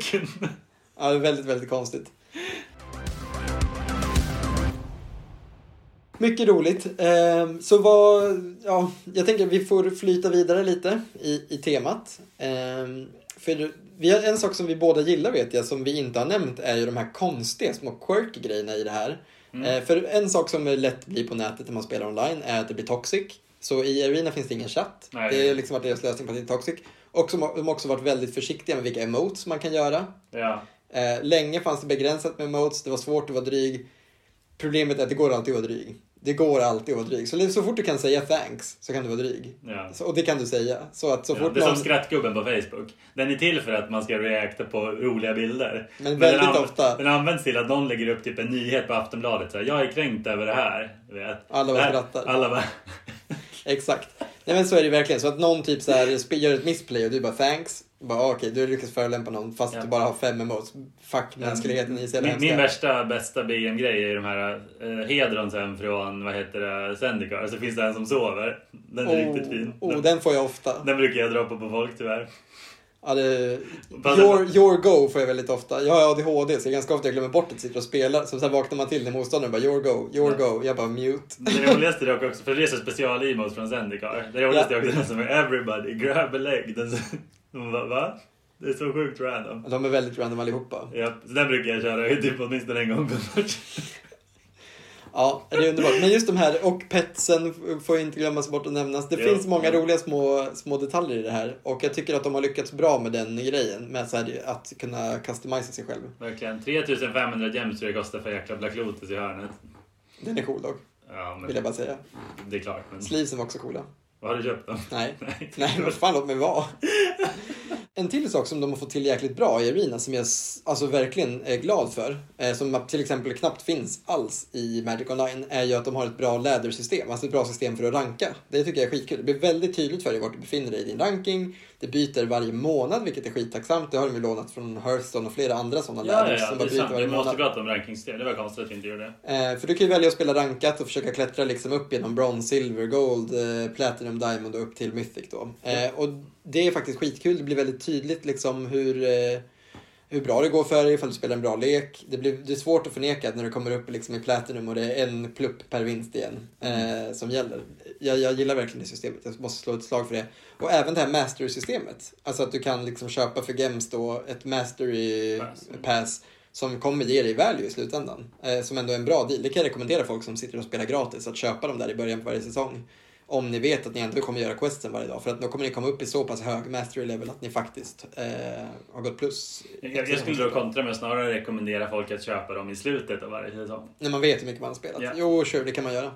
Ja, det är väldigt, väldigt konstigt. Mycket roligt. Ehm, Så vad, ja, jag tänker att vi får flyta vidare lite i, i temat. Ehm, För vi har en sak som vi båda gillar vet jag, som vi inte har nämnt, är ju de här konstiga små quirky grejerna i det här. Eh, För en sak som är lätt blir på nätet när man spelar online är att det blir toxic. Så i Arena finns det ingen chatt. Nej. Det har liksom varit deras lösning på att det är toxic. Och som, de har också varit väldigt försiktiga med vilka emotes man kan göra. ja. Eh, länge fanns det begränsat med modes, det var svårt att vara dryg. Problemet är att det går alltid att vara dryg. Det går alltid att vara dryg. Så, så fort du kan säga thanks så kan du vara dryg. ja. Så, och det kan du säga. Så att så Ja, fort det är någon... som skrattgubben på Facebook. Den är till för att man ska reacta på roliga bilder. Men väldigt den, ofta- den används till att någon lägger upp typ en nyhet på Aftonbladet. Så här, jag är kränkt över det här. Alla bara skrattar. Alla bara... Exakt. Nej men så är det verkligen. Så att någon typ så här gör ett missplay och du bara thanks. Bara ah, okej, du har lyckats förolämpa någon fast Ja. du bara har fem emotes. Fuck mänskligheten i sig. Min, min värsta, bästa BM-grej är de här eh, hedronsen från, vad heter det, Zendikar. Så finns det en som sover. Den är oh, riktigt fin. Oh, den, den får jag ofta. den brukar jag droppa på folk tyvärr. Ja, det, your, your go får jag väldigt ofta. Jag har ADHD så det är ganska ofta jag glömmer bort att sitter och spelar. Så sen vaknar man till när motståndaren bara your go, your Ja. go. Jag bara mute. Det roligaste dock också, för det är så special-emos från Zendikar. Det roligaste är också den som är everybody grab a leg. Den, som- va, va? Det är så sjukt random. De är väldigt random allihopa. Ja, så den brukar jag köra typ åtminstone en gång per match. Ja, det är underbart. Men just de här, och petsen får inte glömmas bort att nämnas. Det Jo. finns många roliga små, små detaljer i det här. Och jag tycker att de har lyckats bra med den grejen. Med så här, att kunna customisa sig själv. Verkligen. 3500 gems tror jag kostar för jäkla Black Lotus i hörnet. Den är cool dock, Ja, men vill jag bara säga. det är klart. Men... Sleevesen var också coola. Vad har du köpt dem? Nej, <laughs> Nej. nej, vad fan låt mig vara. <laughs> En till sak som de har fått till jäkligt bra i Arena som jag alltså verkligen är glad för, eh, som till exempel knappt finns alls i Magic Online, är ju att de har ett bra lädersystem, alltså ett bra system för att ranka. Det tycker jag är skitkul. Det blir väldigt tydligt för dig vart du befinner dig i din ranking. Det byter varje månad, vilket är skittacksamt. Det har de ju lånat från Hearthstone och flera andra sådana Ja, ladders ja, som ja, bara det är byter sant. Vi måste månad. prata om rankingsystem. Det var konstigt att vi inte gjorde det. Eh, för du kan ju välja att spela rankat och försöka klättra liksom upp genom bronze, silver, gold, eh, platinum, diamond och upp till mythic då. Eh, och det är faktiskt skitkul. Det blir väldigt tydligt liksom hur, eh, hur bra det går för dig ifall du spelar en bra lek. Det, blir, det är svårt att förneka att när du kommer upp liksom i platinum och det är en plupp per vinst igen eh, som gäller. Jag, jag gillar verkligen det systemet. Jag måste slå ett slag för det. Och även det här mastery-systemet. Alltså att du kan liksom köpa för gems då ett mastery Pass. pass som kommer ge dig value i slutändan. Eh, som ändå är en bra deal. Det kan jag rekommendera folk som sitter och spelar gratis att köpa dem där i början på varje säsong. Om ni vet att ni ändå kommer göra questen varje dag. För att då kommer ni komma upp i så pass hög mastery level att ni faktiskt eh, har gått plus. Jag, jag skulle då kontra med snarare rekommendera folk att köpa dem i slutet av varje säsong. När man vet hur mycket man har spelat. Ja. Jo, sure, det kan man göra.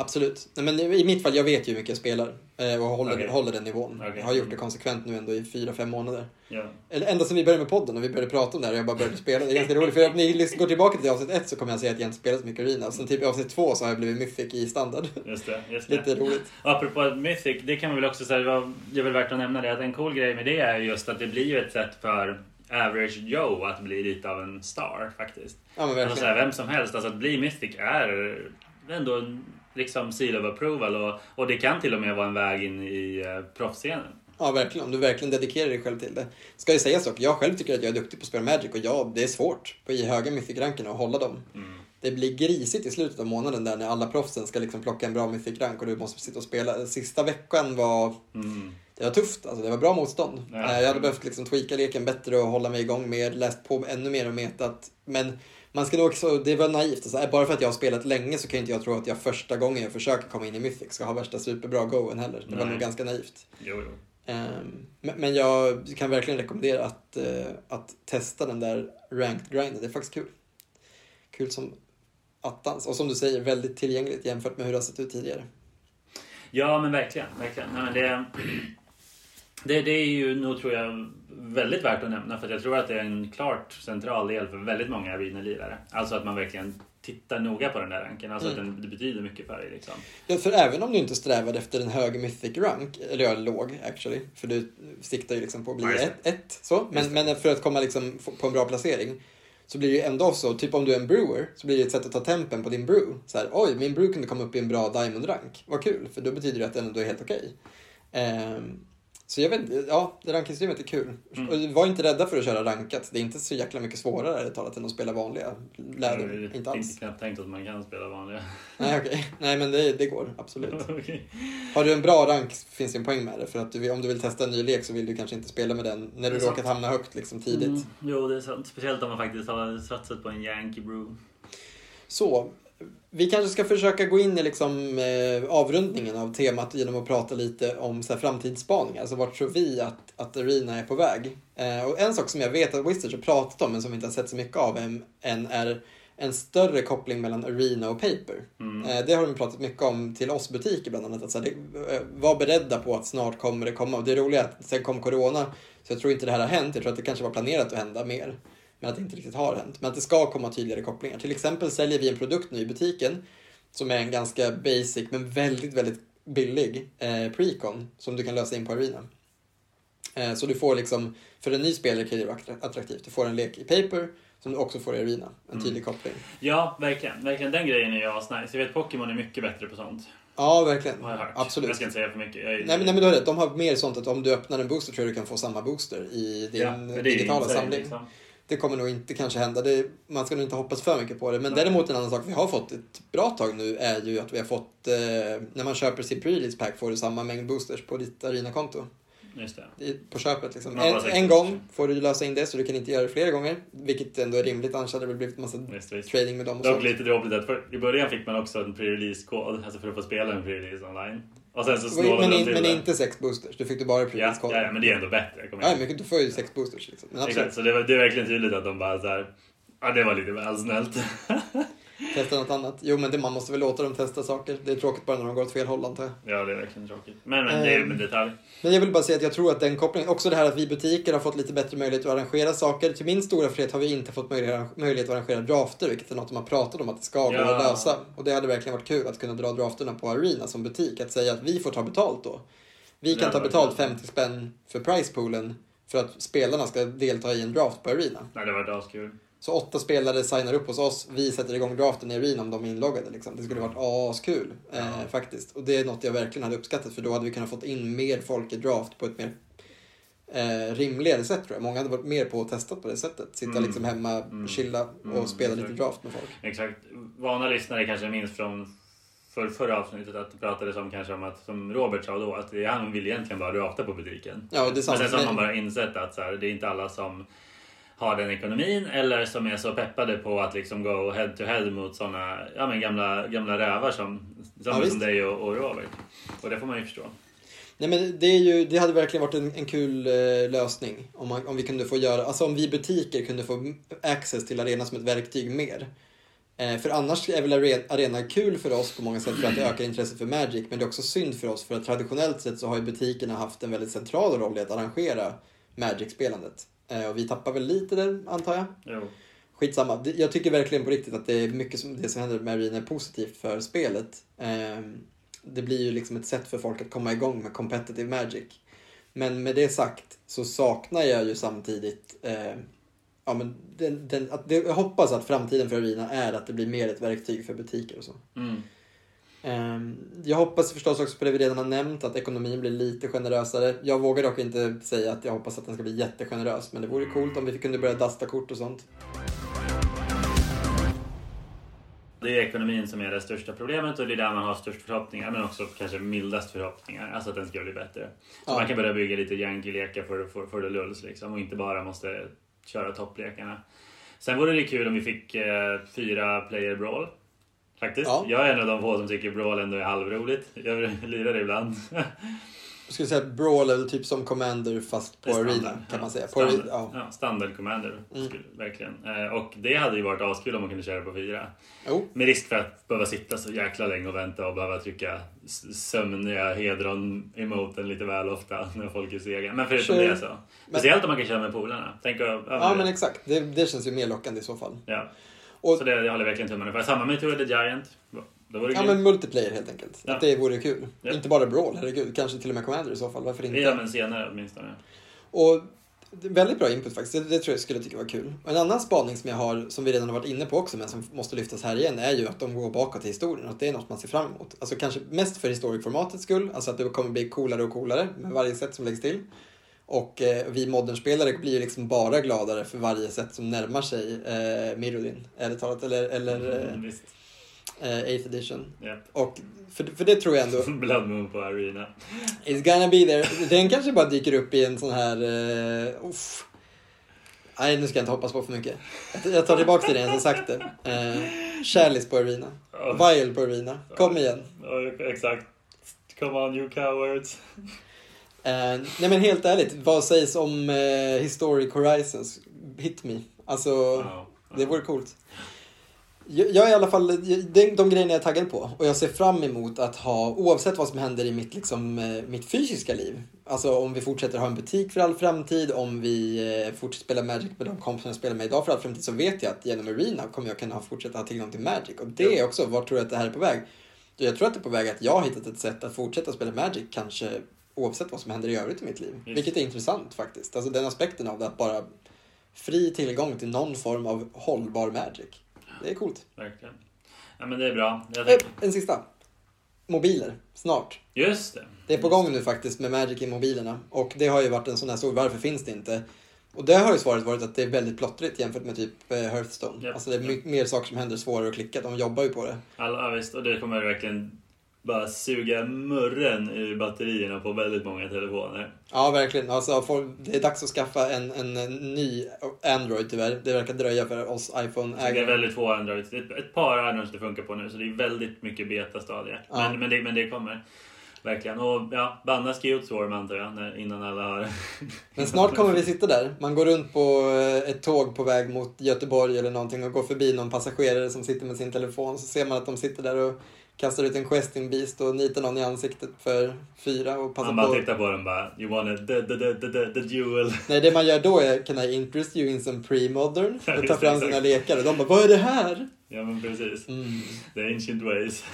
Absolut. Nej, men i mitt fall, jag vet ju hur mycket jag spelar. eh, Och håller, Okej. håller den nivån. Okej. Jag har gjort det konsekvent nu ändå i fyra fem månader. Ja. Eller ända sedan vi började med podden och vi började prata om det här och jag bara började spela. Det är ganska roligt för om ni liksom går tillbaka till avsnitt ett så kommer jag säga att jag inte spelat så mycket Arena. Och sen typ i avsnitt två så har jag blivit mythic i standard. Just det. Just det. Lite roligt. Och apropå Mythic, det kan man väl också säga, väl värt att nämna det, att en cool grej med det är just att det blir ju ett sätt för average Joe att bli lite av en star faktiskt. Ja men Alltså så här, verkligen. vem som helst, alltså att bli Mythic är ändå en liksom seal of approval och, och det kan till och med vara en väg in i uh, proffsscenen. Ja verkligen. Om du verkligen dedikerar dig själv till det. Ska ju sägas dock, jag själv tycker att jag är duktig på att spela Magic och ja, det är svårt på i höga mythic-rankerna att hålla dem. Mm. Det blir grisigt i slutet av månaden där när alla proffsen ska liksom plocka en bra mythic-rank och du måste sitta och spela. Sista veckan var Mm. Det var tufft, alltså det var bra motstånd. Ja. Eh, Jag hade behövt liksom tweaka leken bättre och hålla mig igång mer, läst på ännu mer om metat. Men man nog också, det var naivt. Alltså, bara för att jag har spelat länge så kan inte jag tro att jag första gången jag försöker komma in i Mythic ska ha värsta superbra goen heller. Det var Nej. nog ganska naivt. Jo, jo. Ehm, Men jag kan verkligen rekommendera att, eh, att testa den där ranked grinden. Det är faktiskt kul. Kul som attans. Och som du säger, väldigt tillgängligt jämfört med hur det har sett ut tidigare. Ja, men verkligen. verkligen. Nej, men det, <clears throat> det, det är ju nog, tror jag, väldigt värt att nämna. För jag tror att det är en klart central del för väldigt många arena-lirare. Alltså att man verkligen tittar noga på den där ranken. Alltså Mm. att den, det betyder mycket för dig. Liksom. Ja, för även om du inte strävade efter en hög mythic rank, eller ja, låg actually, för du siktar ju liksom på att bli ett, ett så, men, men för att komma liksom på en bra placering så blir det ju ändå så, typ om du är en brewer, så blir det ett sätt att ta tempen på din brew. Så här, oj, min brew kunde komma upp i en bra diamond-rank. Vad kul, för då betyder det att den ändå är helt okej. Ehm, så jag vet ja, det rankingsystemet är kul. Mm. Var inte rädda för att köra rankat. Det är inte så jäkla mycket svårare ärligt talat än att spela vanliga läder. Jag har Inte alls. inte knappt tänkt att man kan spela vanliga. Nej, okej. Nej, men det, det går absolut. <laughs> Okej. Har du en bra rank finns det en poäng med det. För att du, om du vill testa en ny lek så vill du kanske inte spela med den när du råkat hamna högt liksom tidigt. Mm. Jo, det är sant. Speciellt om man faktiskt har satsat på en Yankee Brew. Så, vi kanske ska försöka gå in i liksom, eh, avrundningen av temat genom att prata lite om så här, framtidsspaningar. Alltså vart tror vi att, att Arena är på väg? Eh, och en sak som jag vet att Wizards har pratat om men som vi inte har sett så mycket av än, än är en större koppling mellan Arena och Paper. Mm. Eh, Det har de pratat mycket om till oss butiker bland annat. Att så här, det, eh, var beredda på att snart kommer det komma. Och det roliga är att sen kom Corona, så jag tror inte det här har hänt. Jag tror att det kanske var planerat att hända mer. Men att det inte riktigt har hänt. Men att det ska komma tydligare kopplingar. Till exempel säljer vi en produkt nu i butiken som är en ganska basic men väldigt, väldigt billig eh, precon som du kan lösa in på Arena. Eh, så du får liksom, för en ny spelare kan det vara attra- attraktivt. Du får en lek i Paper som du också får i Arena. En Mm. tydlig koppling. Ja, verkligen. verkligen. Den grejen är ju asnice. Jag vet Pokémon är mycket bättre på sånt. Ja, verkligen. Jag. Absolut. Jag ska inte säga för mycket. Jag. Nej men, nej men du har rätt, de har mer sånt att om du öppnar en booster tror jag du kan få samma booster i din Ja, digitala samling. liksom. Det kommer nog inte kanske hända, det, man ska nog inte hoppas för mycket på det. Men Nej. däremot en annan sak vi har fått ett bra tag nu är ju att vi har fått, eh, när man köper sin pre-release pack får du samma mängd boosters på ditt Arena-konto. Just det. På köpet liksom. En, en gång får du lösa in det så du kan inte göra det flera gånger. Vilket ändå är rimligt, annars hade det blivit en massa Visst, visst. trading med dem och Dock sånt. lite dråpligt att för, i början fick man också en pre-release-kod, alltså för att få spela en pre-release online. Och sen så snålade Men, de till men det. inte sex boosters, du fick du bara pre-release-koden. ja, ja, men det är ändå bättre. Igen. men du får ju sex boosters liksom. Men absolut. Exakt, så det, var, det är verkligen tydligt att de bara så här. Ja, det var lite väl snällt. <laughs> Testa något annat. Jo, men det, man måste väl låta dem testa saker. Det är tråkigt bara när de går åt fel håll, antar jag. ja, det är verkligen tråkigt. Men, men det är Ehm. en detalj. Men jag vill bara säga att jag tror att den kopplingen, också det här att vi butiker har fått lite bättre möjlighet att arrangera saker. Till min stora frihet har vi inte fått möjlighet, att arrangera drafter, vilket är något de har pratat om att det ska gå Ja. att lösa. Och det hade verkligen varit kul att kunna dra drafterna på Arena som butik. Att säga att vi får ta betalt då. Vi kan ta betalt verkligen. 50 spänn för pricepoolen för att spelarna ska delta i en draft på Arena. Nej, det var askul. Så åtta spelare signar upp hos oss, vi sätter igång draften i Arena om de är inloggade. Liksom. Det skulle varit askul eh, faktiskt. Och det är något jag verkligen hade uppskattat för då hade vi kunnat fått in mer folk i draft på ett mer eh, rimligare sätt tror jag. Många hade varit mer på att testa på det sättet. Sitta Mm. liksom hemma, Mm. chilla och Mm, spela lite exakt. draft med folk. Exakt. Vana lyssnare kanske minns från för förra avsnittet att det pratades om kanske om att, som Robert sa då, att han vill egentligen bara drafta på butiken. Ja, det är Men sant. sen så har man Men- bara insett att så här, det är inte alla som har den ekonomin eller som är så peppade på att liksom gå head to head mot såna ja, men gamla, gamla rävar som Samma Ja, som dig och, och Robert. Och det får man ju förstå. Nej, men det, är ju, det hade verkligen varit en, en kul eh, lösning om, man, om vi kunde få göra, alltså om vi butiker kunde få access till arena som ett verktyg mer. Eh, för annars är väl are- arena kul för oss på många sätt för att det ökar intresset för Magic, men det är också synd för oss för att traditionellt sett så har ju butikerna haft en väldigt central roll i att arrangera Magic-spelandet. Eh, och vi tappar väl lite där, antar jag. Jo. Skitsamma. Jag tycker verkligen på riktigt att det är mycket som det som händer med Arena är positivt för spelet. Ehm, Det blir ju liksom ett sätt för folk att komma igång med competitive Magic. Men med det sagt så saknar jag ju samtidigt eh, ja, men den, den, att det, jag hoppas att framtiden för Arena är att det blir mer ett verktyg för butiker och så. Mm. Ehm, Jag hoppas förstås också på det vi redan har nämnt, att ekonomin blir lite generösare. Jag vågar dock inte säga att jag hoppas att den ska bli jättegenerös, men det vore coolt om vi kunde börja dasta kort och sånt. Det är ekonomin som är det största problemet och det är där man har störst förhoppningar men också kanske mildast förhoppningar. Alltså att den ska bli bättre. Så Ja. man kan börja bygga lite Yankee-lekar för, för, för det lulls liksom och inte bara måste köra topplekarna. Sen vore det kul om vi fick eh, fyra player brawl. Faktiskt. Ja. Jag är en av de få som tycker brawl ändå är halvroligt. Jag <laughs> lirar det ibland. Jag skulle säga att Brawl är typ som Commander fast på är Arena standard. kan man säga. På Standard, ja. ja, standard commander. Mm. Verkligen. Eh, och det hade ju varit askul om man kunde köra på fyra. Jo, Med risk för att behöva sitta så jäkla länge och vänta och behöva trycka sömniga hedron-emoten lite väl ofta <laughs> när folk är sega. Men förutom Sure. det så. Speciellt om man kan köra med polarna. Tänk att, ja, ja men exakt. Det, det känns ju mer lockande i så fall. ja. Och, Så det, jag håller verkligen tummarna för. Samma med Tour of the Giant. Då var det ja grymt. men multiplayer helt enkelt. Ja. Att det vore kul. Ja. Inte bara Brawl, herregud. Kanske till och med Commander i så fall. Varför inte? Ja, men senare åtminstone. Och väldigt bra input faktiskt. Det, det tror jag skulle tycka var kul. Och en annan spaning som jag har, som vi redan har varit inne på också, men som måste lyftas här igen, är ju att de går bakåt i historien att det är något man ser fram emot. Alltså kanske mest för historic-formatets skull, alltså att det kommer bli coolare och coolare med varje sätt som läggs till. Och eh, vi modernspelare blir ju liksom bara gladare för varje sätt som närmar sig eh, Mirrodin, ärligt talat, eller, eller eh, Mm, visst. eh, 8th edition. Ja. Och för, för det tror jag ändå, <laughs> Blood Moon på Arena. It's gonna be there. Den kanske bara dyker upp i en sån här... Uh, uff. Nej, nu ska jag inte hoppas på för mycket. Jag- tar tillbaka till det jag sagt det. Uh, Kärlis på Arena. Ja. Vile på Arena. Kom igen. Ja, exakt. Come on you cowards. Eh, nej men helt ärligt, vad sägs om uh, Historic Horizons? Hit me. Alltså, Ja. det vore coolt. Jag jag är i alla fall, de, de grejerna jag är taggad på. Och jag ser fram emot att ha, oavsett vad som händer i mitt, liksom, eh, mitt fysiska liv. Alltså om vi fortsätter ha en butik för all framtid, om vi eh, fortsätter spela Magic med de kompisarna jag spelar med idag för all framtid, så vet jag att genom Arena kommer jag kunna fortsätta ha tillgång till Magic. Och det är också, vart tror jag att det här är på väg? Jag tror att det är på väg att jag har hittat ett sätt att fortsätta spela Magic, kanske oavsett vad som händer i övrigt i mitt liv. Just. Vilket är intressant faktiskt. Alltså den aspekten av det, att bara fri tillgång till någon form av hållbar Magic. Det är coolt. Verkligen. Ja, men det är bra. Eh, tänkte... En sista. Mobiler, snart. Just det. Det är på gång nu faktiskt med Magic i mobilerna. Och det har ju varit en sån här stor, varför finns det inte? Och det har ju svaret varit att det är väldigt plottrigt jämfört med typ eh, Hearthstone. Japp, Alltså det är mer saker som händer, svårare att klicka. De jobbar ju på det. Ja, visst, och det kommer verkligen bara suga murren ur batterierna på väldigt många telefoner. Ja, verkligen. Alltså, det är dags att skaffa en, en, ny Android tyvärr. Det verkar dröja för oss Det är iPhone-ägare. väldigt få Androids. Det är ett, par Androids det funkar på nu, så det är väldigt mycket betastadier. Ja. Men, men, det, men det kommer. Verkligen. Och ja, banna Swarm antar jag, när, innan alla har... <laughs> Men snart kommer vi sitta där. Man går runt på eh, ett tåg på väg mot Göteborg eller någonting och går förbi någon passagerare som sitter med sin telefon. Så ser man att de sitter där och kastar ut en questing beast och nitar någon i ansiktet för fyra och passar Man bara på. tittar på den bara, you want the, the, the, the, the, jewel. <laughs> Nej, det man gör då är Can I interest you in some pre-modern? Och tar fram exakt. sina lekar och de bara Vad är det här? Ja men precis. Mm. The ancient ways.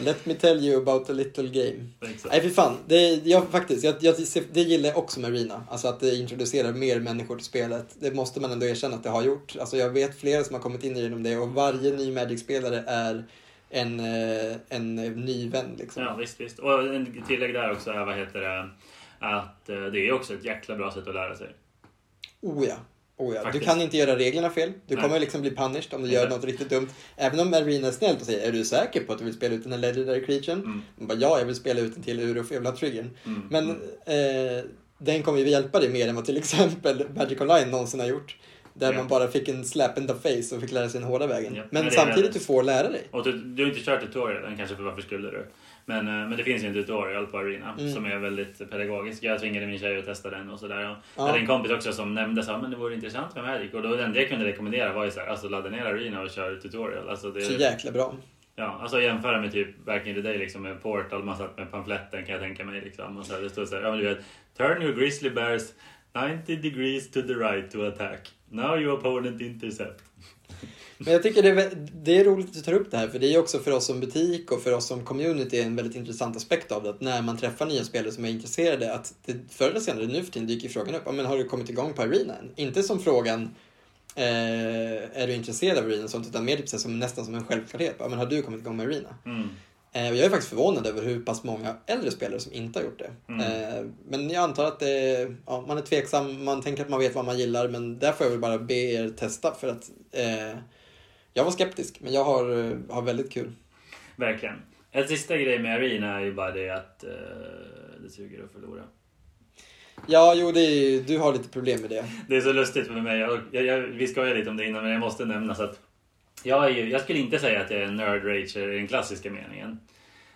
Let me tell you about a little game. Exakt. Nej, för fan. Det, jag, faktiskt, jag, jag, det gillar jag också med Arena. Alltså att det introducerar mer människor till spelet. Det måste man ändå erkänna att det har gjort. Alltså jag vet flera som har kommit in genom det och varje ny Magic-spelare är en, eh, en ny vän liksom. Ja visst, visst. Och en tillägg där också är, vad heter det, att eh, det är också ett jäkla bra sätt att lära sig. Oh ja. Oh ja. Du kan inte göra reglerna fel. Du Nej. kommer liksom bli punished om du gör något riktigt dumt. Även om Arena är snällt och säger är du säker på att du vill spela ut den här legendary creaturen? Mm. Man bara, ja, jag vill spela ut den till ur och jävla triggern. Mm. Men Mm. eh, den kommer ju hjälpa dig mer än vad till <laughs> exempel Magic Online någonsin har gjort. Där Ja. man bara fick en slap in the face och fick lära sig den hårda vägen. Ja, Men, men samtidigt du får lära dig. Och du, du har inte kört tutorialen kanske för varför skulle du? Men, eh, men det finns ju en tutorial på Arena Mm. som är väldigt pedagogisk. Jag tvingade min tjej att testa den och sådär. Ja. Jag hade en kompis också som nämnde så här, men det vore intressant med Magic. Och då det enda jag kunde rekommendera var ju så här, alltså ladda ner Arena och kör tutorial. Alltså det, Så jäkla bra. Ja, alltså jämföra med typ back in the day liksom med Portal, man satt med pamfletten kan jag tänka mig liksom. Och så här, det stod så här, ja men du vet, turn your grizzly bears 90 degrees to the right to attack. Now your opponent intercept. Men jag tycker det är, det är roligt att du tar upp det här för det är också för oss som butik och för oss som community en väldigt intressant aspekt av det. Att när man träffar nya spelare som är intresserade att det förr eller senare nu för tiden dyker frågan upp. Men har du kommit igång på Arena än? Inte som frågan eh, är du intresserad av Arena och sånt utan mer typ som, nästan som en självklarhet. Ja, men har du kommit igång med Arena? Mm. Eh, jag är faktiskt förvånad över hur pass många äldre spelare som inte har gjort det. Mm. Eh, men jag antar att det, ja, man är tveksam, man tänker att man vet vad man gillar men där får jag väl bara be er testa för att eh, jag var skeptisk men jag har, eh, har väldigt kul. Verkligen. En sista grej med Arena är ju bara det att eh, det suger att förlora. Ja, jo, är, du har lite problem med det. Det är så lustigt med mig. Jag, jag, jag, vi skojade lite om det innan men jag måste nämna så att jag, är ju, jag skulle inte säga att jag är en nerd rager i den klassiska meningen.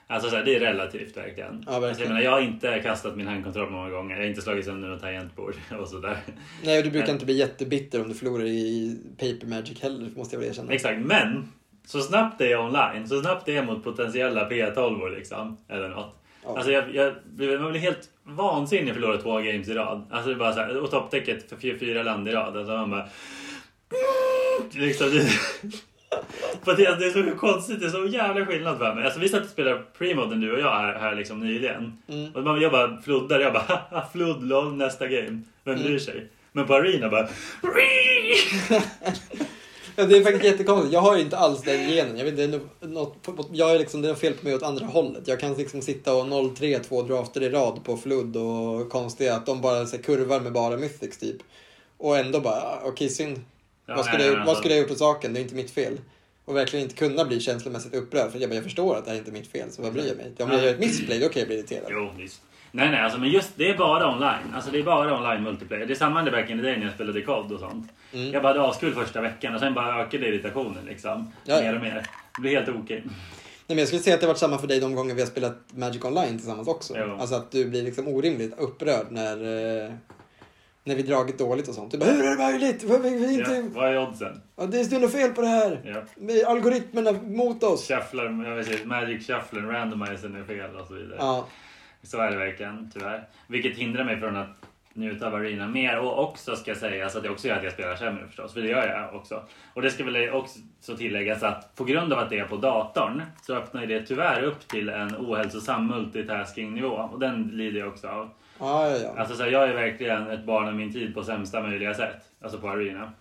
Alltså så här, det är relativt verkligen. Ja, verkligen. Alltså, jag, menar, jag har inte kastat min handkontroll många gånger. Jag har inte slagit sönder något tangentbord <laughs> och sådär. Nej, och du brukar Men- inte bli jättebitter om du förlorar i Paper Magic heller, måste jag väl erkänna. Exakt, men så snabbt det är online, så snabbt det är mot potentiella P12 liksom, eller något. Ja. Alltså jag, jag, man blir helt vansinnig att förlora två games i rad. Alltså det är bara så här, och toppdäcket för fyra, land i rad. Alltså man bara... Liksom, det, <laughs> för det, det är så konstigt, det är så jävla skillnad för mig. Alltså vi satt och spelade Premoden du och jag här, här liksom nyligen. Mm. Och man, jag bara floddade, jag bara flodd, lol, nästa game. Vem bryr sig? Men på Arena bara... Ja, det är faktiskt jättekonstigt. Jag har ju inte alls den genen. Jag vet det är något, jag är liksom, det är fel på mig åt andra hållet. Jag kan liksom sitta och 0-3 två drafter i rad på flood och konstiga att de bara så här, kurvar med bara mythics typ. Och ändå bara, ah, okej synd. Ja, vad, skulle nej, jag, vad alltså- skulle jag gjort åt saken? Det är inte mitt fel. Och verkligen inte kunna bli känslomässigt upprörd. För jag, bara, jag förstår att det här är inte mitt fel, så vad bryr jag mig? Om jag gör ett missplay, då kan jag bli irriterad. Jo, visst. Nej, nej, alltså, men just det är bara online. Alltså det är bara online multiplayer. Det är samma det back in the day när jag spelade COD och sånt. Mm. Jag bara hade askul första veckan och sen bara ökade irritationen liksom. Ja, ja. Mer och mer. Det blir helt okej. Nej, men jag skulle säga att det har varit samma för dig de gånger vi har spelat Magic Online tillsammans också. Jo. Alltså att du blir liksom orimligt upprörd när, eh, när vi dragit dåligt och sånt. Du bara, hur är det möjligt? Vad- Vi, vi inte... Ja, vad är oddsen? Ja, det är något fel på det här. Ja. Algoritmerna mot oss. Shuffler, jag vill säga, Magic Shufflen, randomizern är fel och så vidare. Ja, Så är det verkligen, tyvärr. Vilket hindrar mig från att njuta av Arena mer. Och också ska jag säga så att det också gör att jag spelar sämre förstås. För det gör jag också. Och det ska väl också tilläggas att på grund av att det är på datorn så öppnar det tyvärr upp till en ohälsosam multitasking-nivå. Och den lider jag också av. Ah, ja. ja. Alltså så här, jag är verkligen ett barn av min tid på sämsta möjliga sätt. Alltså på Arena.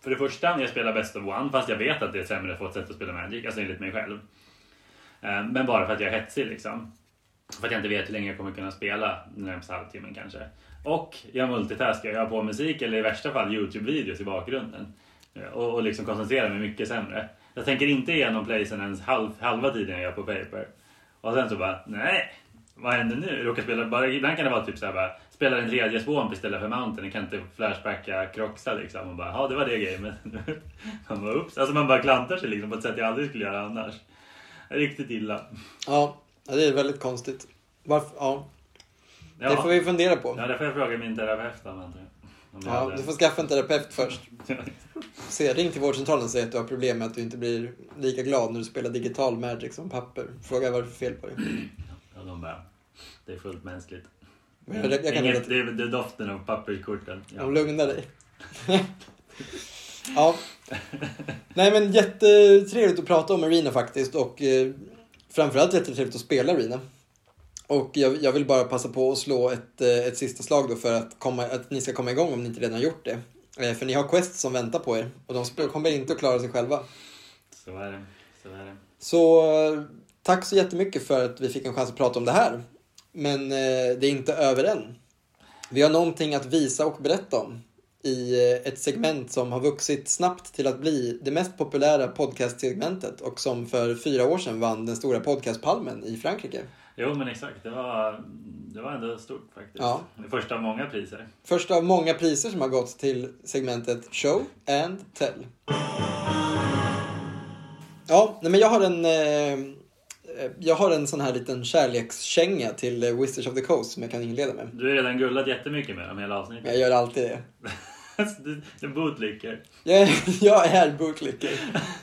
För det första, jag spelar Best of One fast jag vet att det är ett sämre ett sätt att spela Magic. Alltså enligt mig själv. Eh, men bara för att jag är hetsig liksom. För att jag inte vet hur länge jag kommer kunna spela den närmsta halvtimmen kanske. Och jag multitaskar, jag har på musik eller i värsta fall Youtube-videos i bakgrunden. Eh, och, och liksom koncentrerar mig mycket sämre. Jag tänker inte igenom playsen ens halv, halva tiden jag gör på paper. Och sen så bara, nej, vad händer nu? Råkar spela, bara, ibland kan det vara typ såhär bara, spela den tredje swamp istället för mountain. Kan inte flashbacka kroxa liksom. Och bara, ja det var det gamet. <laughs> man bara, ups. Alltså man bara klantar sig liksom på ett sätt jag aldrig skulle göra annars. Riktigt illa. ja. det är väldigt konstigt. Varför? Ja, Ja, det får vi fundera på. ja det får jag fråga min terapeut om. Ja, du får skaffa en terapeut först. <laughs> Se, ring till vårdcentralen och säg att du har problem med att du inte blir lika glad när du spelar digital Magic som papper. Fråga vad det är för fel på dig. <clears throat> Ja, de bara, det är fullt mänskligt. Men Jag, jag kan Inget, det, är, det är doften av papperskorten. Ja. Lugna dig. <laughs> ja. Nej men jättetrevligt att prata om Arena faktiskt och eh, framförallt jättetrevligt att spela Arena. Och jag, jag vill bara passa på att slå ett, eh, ett sista slag då för att, komma, att ni ska komma igång om ni inte redan har gjort det. Eh, för ni har Quest som väntar på er och de kommer inte att klara sig själva. Så är det. Så är det. Så eh, tack så jättemycket för att vi fick en chans att prata om det här. Men eh, det är inte över än. Vi har någonting att visa och berätta om i eh, ett segment som har vuxit snabbt till att bli det mest populära podcastsegmentet och som för fyra år sedan vann den stora podcastpalmen i Frankrike. Jo men exakt, det var, Det var ändå stort faktiskt. Ja. Det första av många priser. Första av många priser som har gått till segmentet Show and Tell. Ja, nej men jag har en... Eh, jag har en sån här liten kärlekskänga till eh, Wizards of the Coast som jag kan inleda med. Du har redan gullat jättemycket med dem hela Jag avsnittet. gör alltid det. <laughs> du, du bootlicker. Jag <laughs> jag är bootlicker.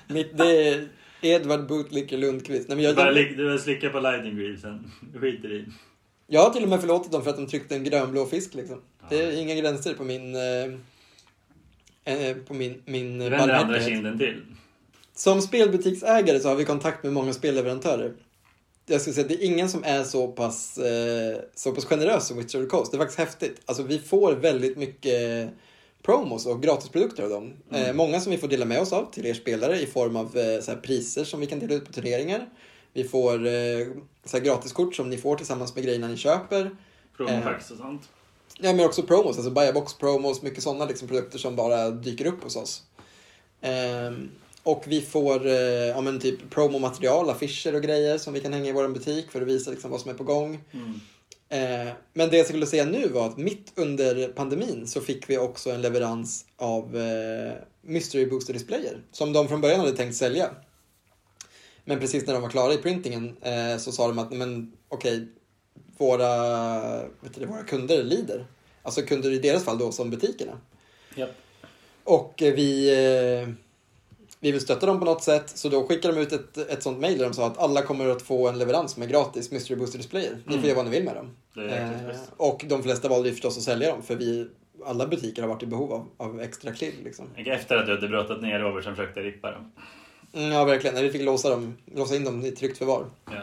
Mitt, det är Edvard Bootlicker Lundqvist. Nej, men Du jag, bara, du bara slickar på lightning greavesen. Du skiter i. jag har till och med förlåtit dem för att de tryckte en grönblå fisk. Liksom. Det är inga gränser på min... Eh, eh, på min, min Du vänder andra kinden till. Som spelbutiksägare så har vi kontakt med många spelleverantörer. Jag skulle säga att det är ingen som är så pass, eh, så pass generös som Witcher of the Coast. Det är faktiskt häftigt. Alltså vi får väldigt mycket promos och gratisprodukter av dem. Eh, många som vi får dela med oss av till er spelare i form av eh, så priser som vi kan dela ut på turneringar. Vi får eh, så gratiskort som ni får tillsammans med grejerna ni köper. Promofax och sånt. Ja, men också promos, alltså buy box promos, mycket sådana liksom produkter som bara dyker upp hos oss. Ehm, och vi får eh, ja, men typ promomaterial, affischer och grejer som vi kan hänga i vår butik för att visa liksom, vad som är på gång. Mm. Eh, men det jag skulle säga nu var att mitt under pandemin så fick vi också en leverans av eh, Mystery Booster displayer som de från början hade tänkt sälja. Men precis när de var klara i printingen eh, så sa de att, "Nej, men okej, våra, vet du, våra kunder lider. Alltså kunder i deras fall då som butikerna. Japp. Och eh, vi, eh, vi vill stötta dem på något sätt. Så då skickade de ut ett, ett sånt mail där de sa att alla kommer att få en leverans med gratis Mystery Booster displayer. Ni får Mm. göra vad ni vill med dem. Är Eh, och de flesta valde ju förstås att sälja dem för vi, alla butiker har varit i behov av, av extra klill. Liksom. Efter att du hade brottat ner Robert som försökte rippa dem. Mm, ja, verkligen. Vi fick låsa, dem, låsa in dem i tryggt förvar. Ja.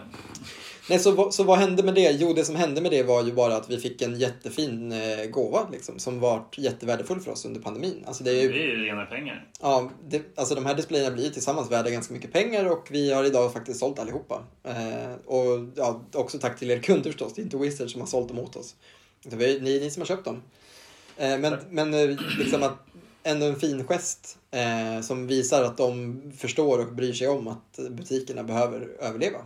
Nej, så, så vad hände med det? Jo, det som hände med det var ju bara att vi fick en jättefin eh, gåva liksom, som varit jättevärdefull för oss under pandemin. Alltså, det är Det ju, är ju rena pengar. ja, det, alltså, de här displayerna blir ju tillsammans värda ganska mycket pengar och vi har idag faktiskt sålt allihopa. Eh, och ja, också tack till er kunder förstås. Det är inte Wizard som har sålt dem åt oss. Det är ni, ni som har köpt dem. Eh, men men eh, liksom att ändå en fin gest eh, som visar att de förstår och bryr sig om att butikerna behöver överleva.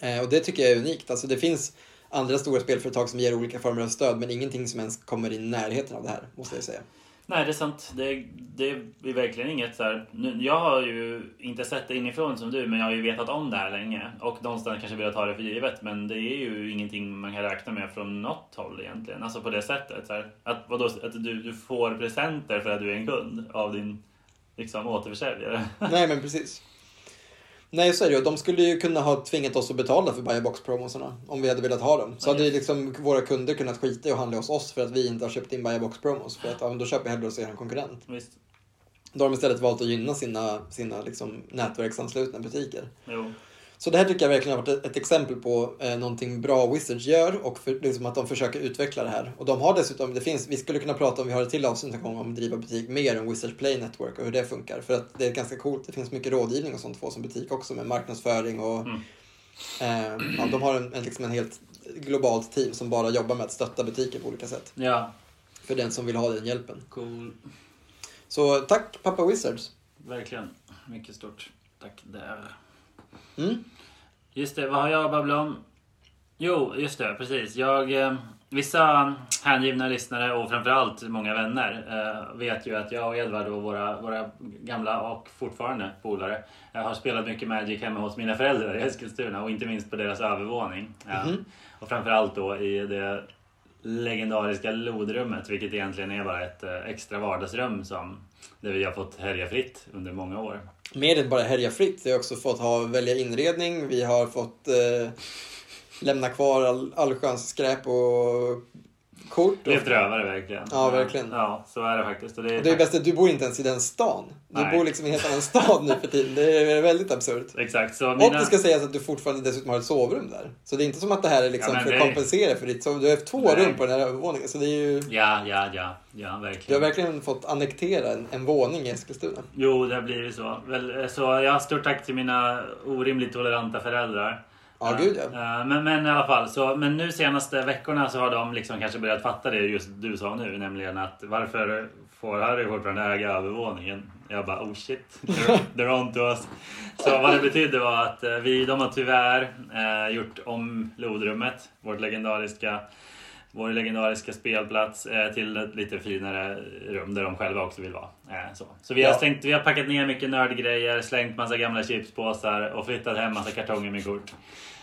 Eh, och det tycker jag är unikt. Alltså det finns andra stora spelföretag som ger olika former av stöd men ingenting som ens kommer i närheten av det här, måste jag säga. Nej, det är sant. Det, det är verkligen inget så här. Jag har ju inte sett det inifrån som du, men jag har ju vetat om det här länge. Och någonstans kanske velat ta det för givet, men det är ju ingenting man kan räkna med från något håll egentligen. Alltså på det sättet. Så här, att vadå, att du, du får presenter för att du är en kund av din liksom, återförsäljare. Nej, men precis. Nej, så är det. De skulle ju kunna ha tvingat oss att betala för buy box promosarna om vi hade velat ha dem. Så hade ju liksom våra kunder kunnat skita i att handla hos oss för att vi inte har köpt in buy box promos. För att ja, då köper jag hellre hos er konkurrent. Visst? Då har de istället valt att gynna sina, sina liksom nätverksanslutna butiker. Jo. Så det här tycker jag verkligen har varit ett, exempel på eh, någonting bra Wizards gör och för, liksom att de försöker utveckla det här. Och de har dessutom, det finns, vi skulle kunna prata om, vi har ett till avsnitt en gång om att driva butik mer om Wizards Play Network och hur det funkar. För att det är ganska coolt, det finns mycket rådgivning och sånt att få som butik också med marknadsföring och Mm. eh, ja, de har en, en, liksom en helt globalt team som bara jobbar med att stötta butiker på olika sätt. Ja. För den som vill ha den hjälpen. Cool. Så tack pappa Wizards! Verkligen. Mycket stort. Tack där. Mm. Just det, vad har jag att babbla om? Jo, just det, precis. Jag, eh, vissa hängivna lyssnare och framförallt många vänner eh, vet ju att jag och Edvard och våra, våra gamla och fortfarande polare eh, har spelat mycket Magic hemma hos mina föräldrar i Eskilstuna och inte minst på deras övervåning. Ja. Mhm. Och framförallt då i det legendariska lodrummet vilket egentligen är bara ett eh, extra vardagsrum som där vi har fått härja fritt under många år. Mer än bara härja fritt. Vi har också fått ha, välja inredning. Vi har fått eh, lämna kvar all, allsköns skräp och kort. Och, Levt rövare verkligen. Ja, verkligen. Ja, så är det faktiskt. Och det är och det är bäst att du bor inte ens i den stan. Du Nej. bor liksom i en helt annan stad nu för tiden. Det är väldigt absurt. Exakt. Så Och mina... det ska sägas att du fortfarande dessutom har ett sovrum där. Så det är inte som att det här är liksom Ja, för att det- kompensera för ditt sovrum. Du har två Nej. rum på den här övervåningen. Så det är ju... Ja, ja, ja. Ja, Du har verkligen. verkligen fått annektera en, en våning i Eskilstuna. Jo, det har blivit så. Väl, Så jag har stort tack till mina orimligt toleranta föräldrar. Ja, Eh, gud, ja. eh, Men, men i alla fall, så, men nu senaste veckorna så har de liksom kanske börjat fatta det just du sa nu, nämligen att varför får Harry fortfarande äga övervåningen? Jag bara oh shit, they're, they're on to us. Så vad det betydde var att eh, vi, de har tyvärr eh, gjort om lodrummet, vårt legendariska vår legendariska spelplats eh, till ett lite finare rum där de själva också vill vara. Eh, så så vi, har Ja. slängt, vi har packat ner mycket nördgrejer, slängt massa gamla chipspåsar och flyttat hem massa kartonger med kort.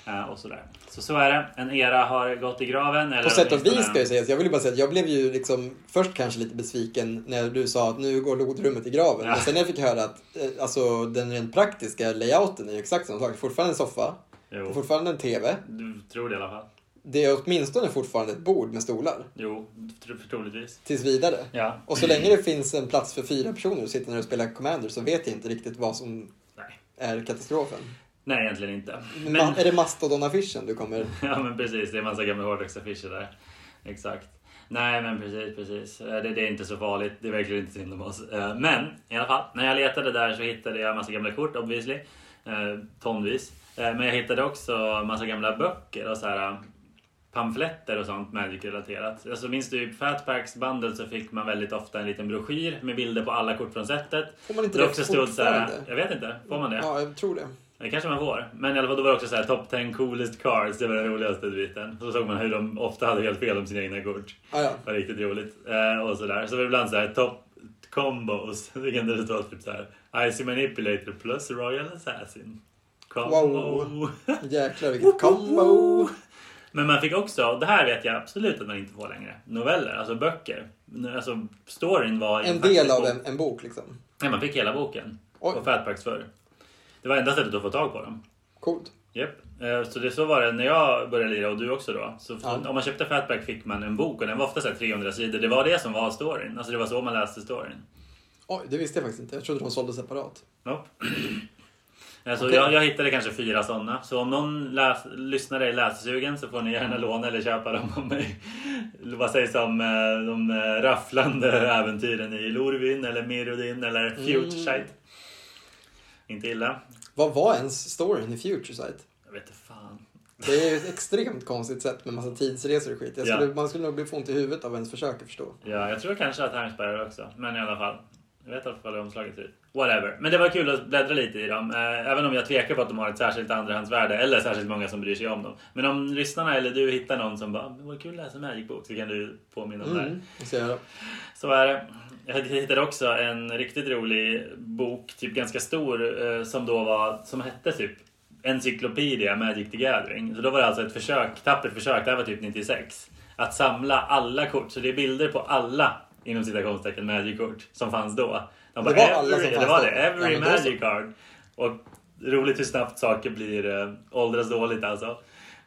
Eh, och sådär. Så så är det. En era har gått i graven. Eller På sätt och vis ska jag säga. Jag vill bara säga att jag blev ju liksom först kanske lite besviken när du sa att nu går lodrummet i graven. Ja. Men sen när jag fick höra att alltså, den rent praktiska layouten är ju exakt samma sak. Fortfarande en soffa, Jo, fortfarande en TV. du tror det i alla fall. Det är åtminstone fortfarande ett bord med stolar. Jo, tro- troligtvis. Tills vidare. Ja. Och så länge det finns en plats för fyra personer och sitter ner och spelar Commander så vet jag inte riktigt vad som Nej. är katastrofen. Nej, egentligen inte. Men... Men, Är det Mastodon-affischen du kommer... <laughs> ja, men precis. Det är en massa gamla Hordax-affischer där. Exakt. Nej, men precis, precis. Eh, Det, det är inte så farligt. Det är verkligen inte synd om oss. Eh, Men i alla fall, när jag letade där så hittade jag massa gamla kort, obviously. Eh, Tonvis. Men jag hittade också massa gamla böcker och så här pamfletter och sånt Magic-relaterat. Alltså minns du i Fatpacks bundle så fick man väldigt ofta en liten broschyr med bilder på alla kort från sättet. Får man inte Det det också stod så här, jag vet inte, får man det? Ja, jag tror det. Det kanske man får. Men i alla fall då var det också så här top 10 coolest cards. Det var den roligaste biten. Så såg man hur de ofta hade helt fel om sina egna kort. Ja, ja. Det var riktigt roligt. Eh, och sådär. Så var det ibland så här top combos. <laughs> Det kan det stå typ så här. Icy Manipulator plus Royal Assassin. Combo. Wow. <laughs> Jäklar vilket combo! Men man fick också, det här vet jag absolut att man inte får längre, noveller, alltså böcker. Alltså storyn var En del av en, en bok liksom. Nej, man fick hela boken. Oj. På Fatpacks förr. Det var enda sättet att få tag på dem. Coolt. Japp. Eh, Så det så var det när jag började lira och du också då. Så Ja. om man köpte Fatback fick man en bok och den var ofta så här 300 sidor. Det var det som var storyn. Alltså det var så man läste storyn. Oj, det visste jag faktiskt inte. Jag trodde de sålde separat. Nope. <clears throat> Alltså Okej. jag, jag hittade kanske fyra sådana. Så om någon läs, lyssnare är lässugen så får ni gärna låna eller köpa dem av mig. Vad sägs om eh, de eh, rafflande äventyren i Lorvin eller Mirrodin eller Futuresight? Inte illa. Vad var ens storyn i Futuresight? Jag vet inte fan. Det är ju ett extremt konstigt sätt med massa tidsresor och skit. Jag skulle, Ja. Man skulle nog bli få ont i huvudet av ens försöka förstå. Ja, jag tror kanske att Hermsberg också. Men i alla fall. Jag vet i alla fall hur omslaget ser ut. Whatever. Men det var kul att bläddra lite i dem. Eh, Även om jag tvekar på att de har ett särskilt andrahandsvärde. Eller särskilt många som bryr sig om dem. Men om lyssnarna eller du hittar någon som bara, vore kul att läsa en Magic-bok. Så kan du påminna om här. Mm, det göra. Så är det. Jag hittade också en riktigt rolig bok, typ ganska stor, eh, som då var, som hette typ Encyclopedia Magic the Gathering. Så då var det alltså ett försök, tappert försök, det här var typ 96, att samla alla kort. Så det är bilder på alla, inom citationstecken, Magic-kort som fanns då. De Det var alla som det var det. Every Ja. Magic card. Och roligt hur snabbt saker blir äh, åldras dåligt alltså.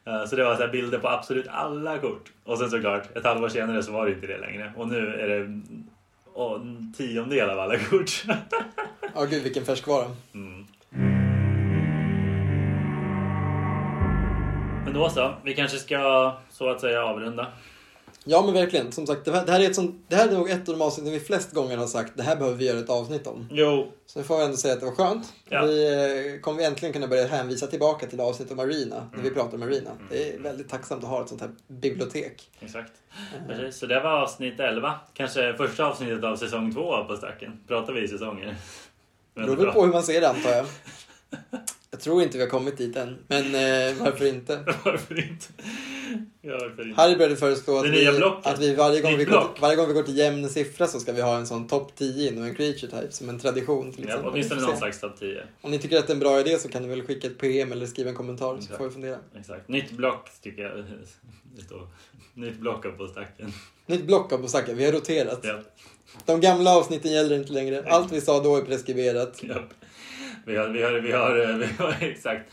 Eh, Så det var så bilder på absolut alla kort. Och sen såklart, ett halvår senare så var det inte det längre. Och nu är det åh, en tiondel av alla kort. <laughs> Ja, gud vilken färskvara. Mm. Men då så, vi kanske ska så att säga avrunda. Ja, men verkligen. Som sagt, det här, det här är, ett sånt, det här är nog ett av de avsnitten vi flest gånger har sagt det här behöver vi göra ett avsnitt om. Jo, Så nu får vi ändå säga att det var skönt. Ja. Vi eh, kommer äntligen kunna börja hänvisa tillbaka till avsnitt om Arena, när vi Mm. pratar om Arena. Det är väldigt tacksamt att ha ett sånt här bibliotek. exakt. Precis, så det var avsnitt 11. Kanske första avsnittet av säsong 2 på stacken. Pratar vi i säsonger? <laughs> Det beror väl på hur man ser det antar jag. Jag tror inte vi har kommit dit än, men eh, varför inte? <laughs> Varför inte? Ja? Harry började föreslå att Det vi, att vi varje gång vi, går block. till, varje gång vi går till jämn siffra så ska vi ha en sån topp 10 inom en creature type som en tradition. Till Ja, åtminstone någon slags topp 10. Om ni tycker att det är en bra idé så kan ni väl skicka ett PM eller skriva en kommentar så Exakt. får vi fundera. Exakt. Nytt block tycker jag <laughs> det står. Nytt block på stacken. Nytt block av Bosaka, vi har roterat. Ja. De gamla avsnitten gäller inte längre. Allt vi sa då är preskriberat. Japp. Vi har, vi har, vi har, vi har <laughs> exakt.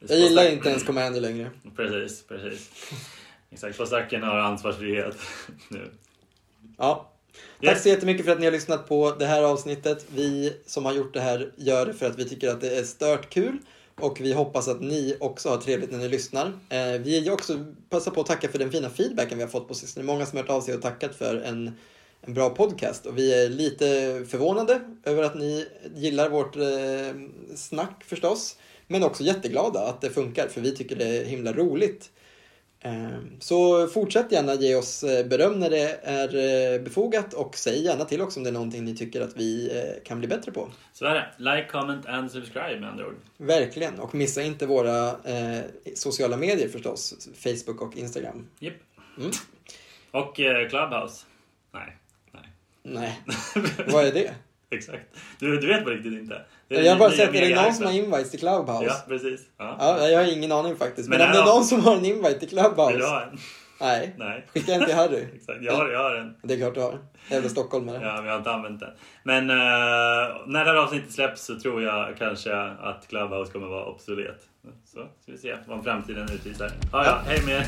Jag gillar inte ens Commander längre. Precis, precis. Exakt, på stacken har ansvarsfrihet <laughs> nu. Ja. Tack Yes. så jättemycket för att ni har lyssnat på det här avsnittet. Vi som har gjort det här gör det för att vi tycker att det är stört kul. Och vi hoppas att ni också har trevligt när ni lyssnar. Eh, vi vill också passa på att tacka för den fina feedbacken vi har fått på sistone. Många som har hört av sig och tackat för en, en bra podcast. Och vi är lite förvånade över att ni gillar vårt eh, snack förstås. Men också jätteglada att det funkar, för vi tycker det är himla roligt. Eh, Så fortsätt gärna ge oss eh, beröm när det är eh, befogat och säg gärna till också om det är någonting ni tycker att vi eh, kan bli bättre på. Så är det. Like, comment and subscribe med andra ord. Verkligen. Och missa inte våra eh, sociala medier förstås. Facebook och Instagram. Japp. Mm. Och eh, Clubhouse. Nej. Nej. Nej, <laughs> vad är det? Exakt. Du, du vet på riktigt inte. Jag har bara sett, är det någon mega-hypen. som har invites till Clubhouse? Ja, precis. Ja. Ja, jag har ingen aning faktiskt. Men, Men om det är någon som har en invite till Vill du Clubhouse? ha en? Nej. Nej. Skicka en till Harry. <laughs> Exakt. Jag har, jag har en. Det är klart du har. Jävla stockholmare. Ja, men jag har inte använt den. Men eh, när det här avsnittet släpps så tror jag kanske att Clubhouse kommer vara obsolet. Så ska vi se vad framtiden utvisar. Ja, ja, hej med er.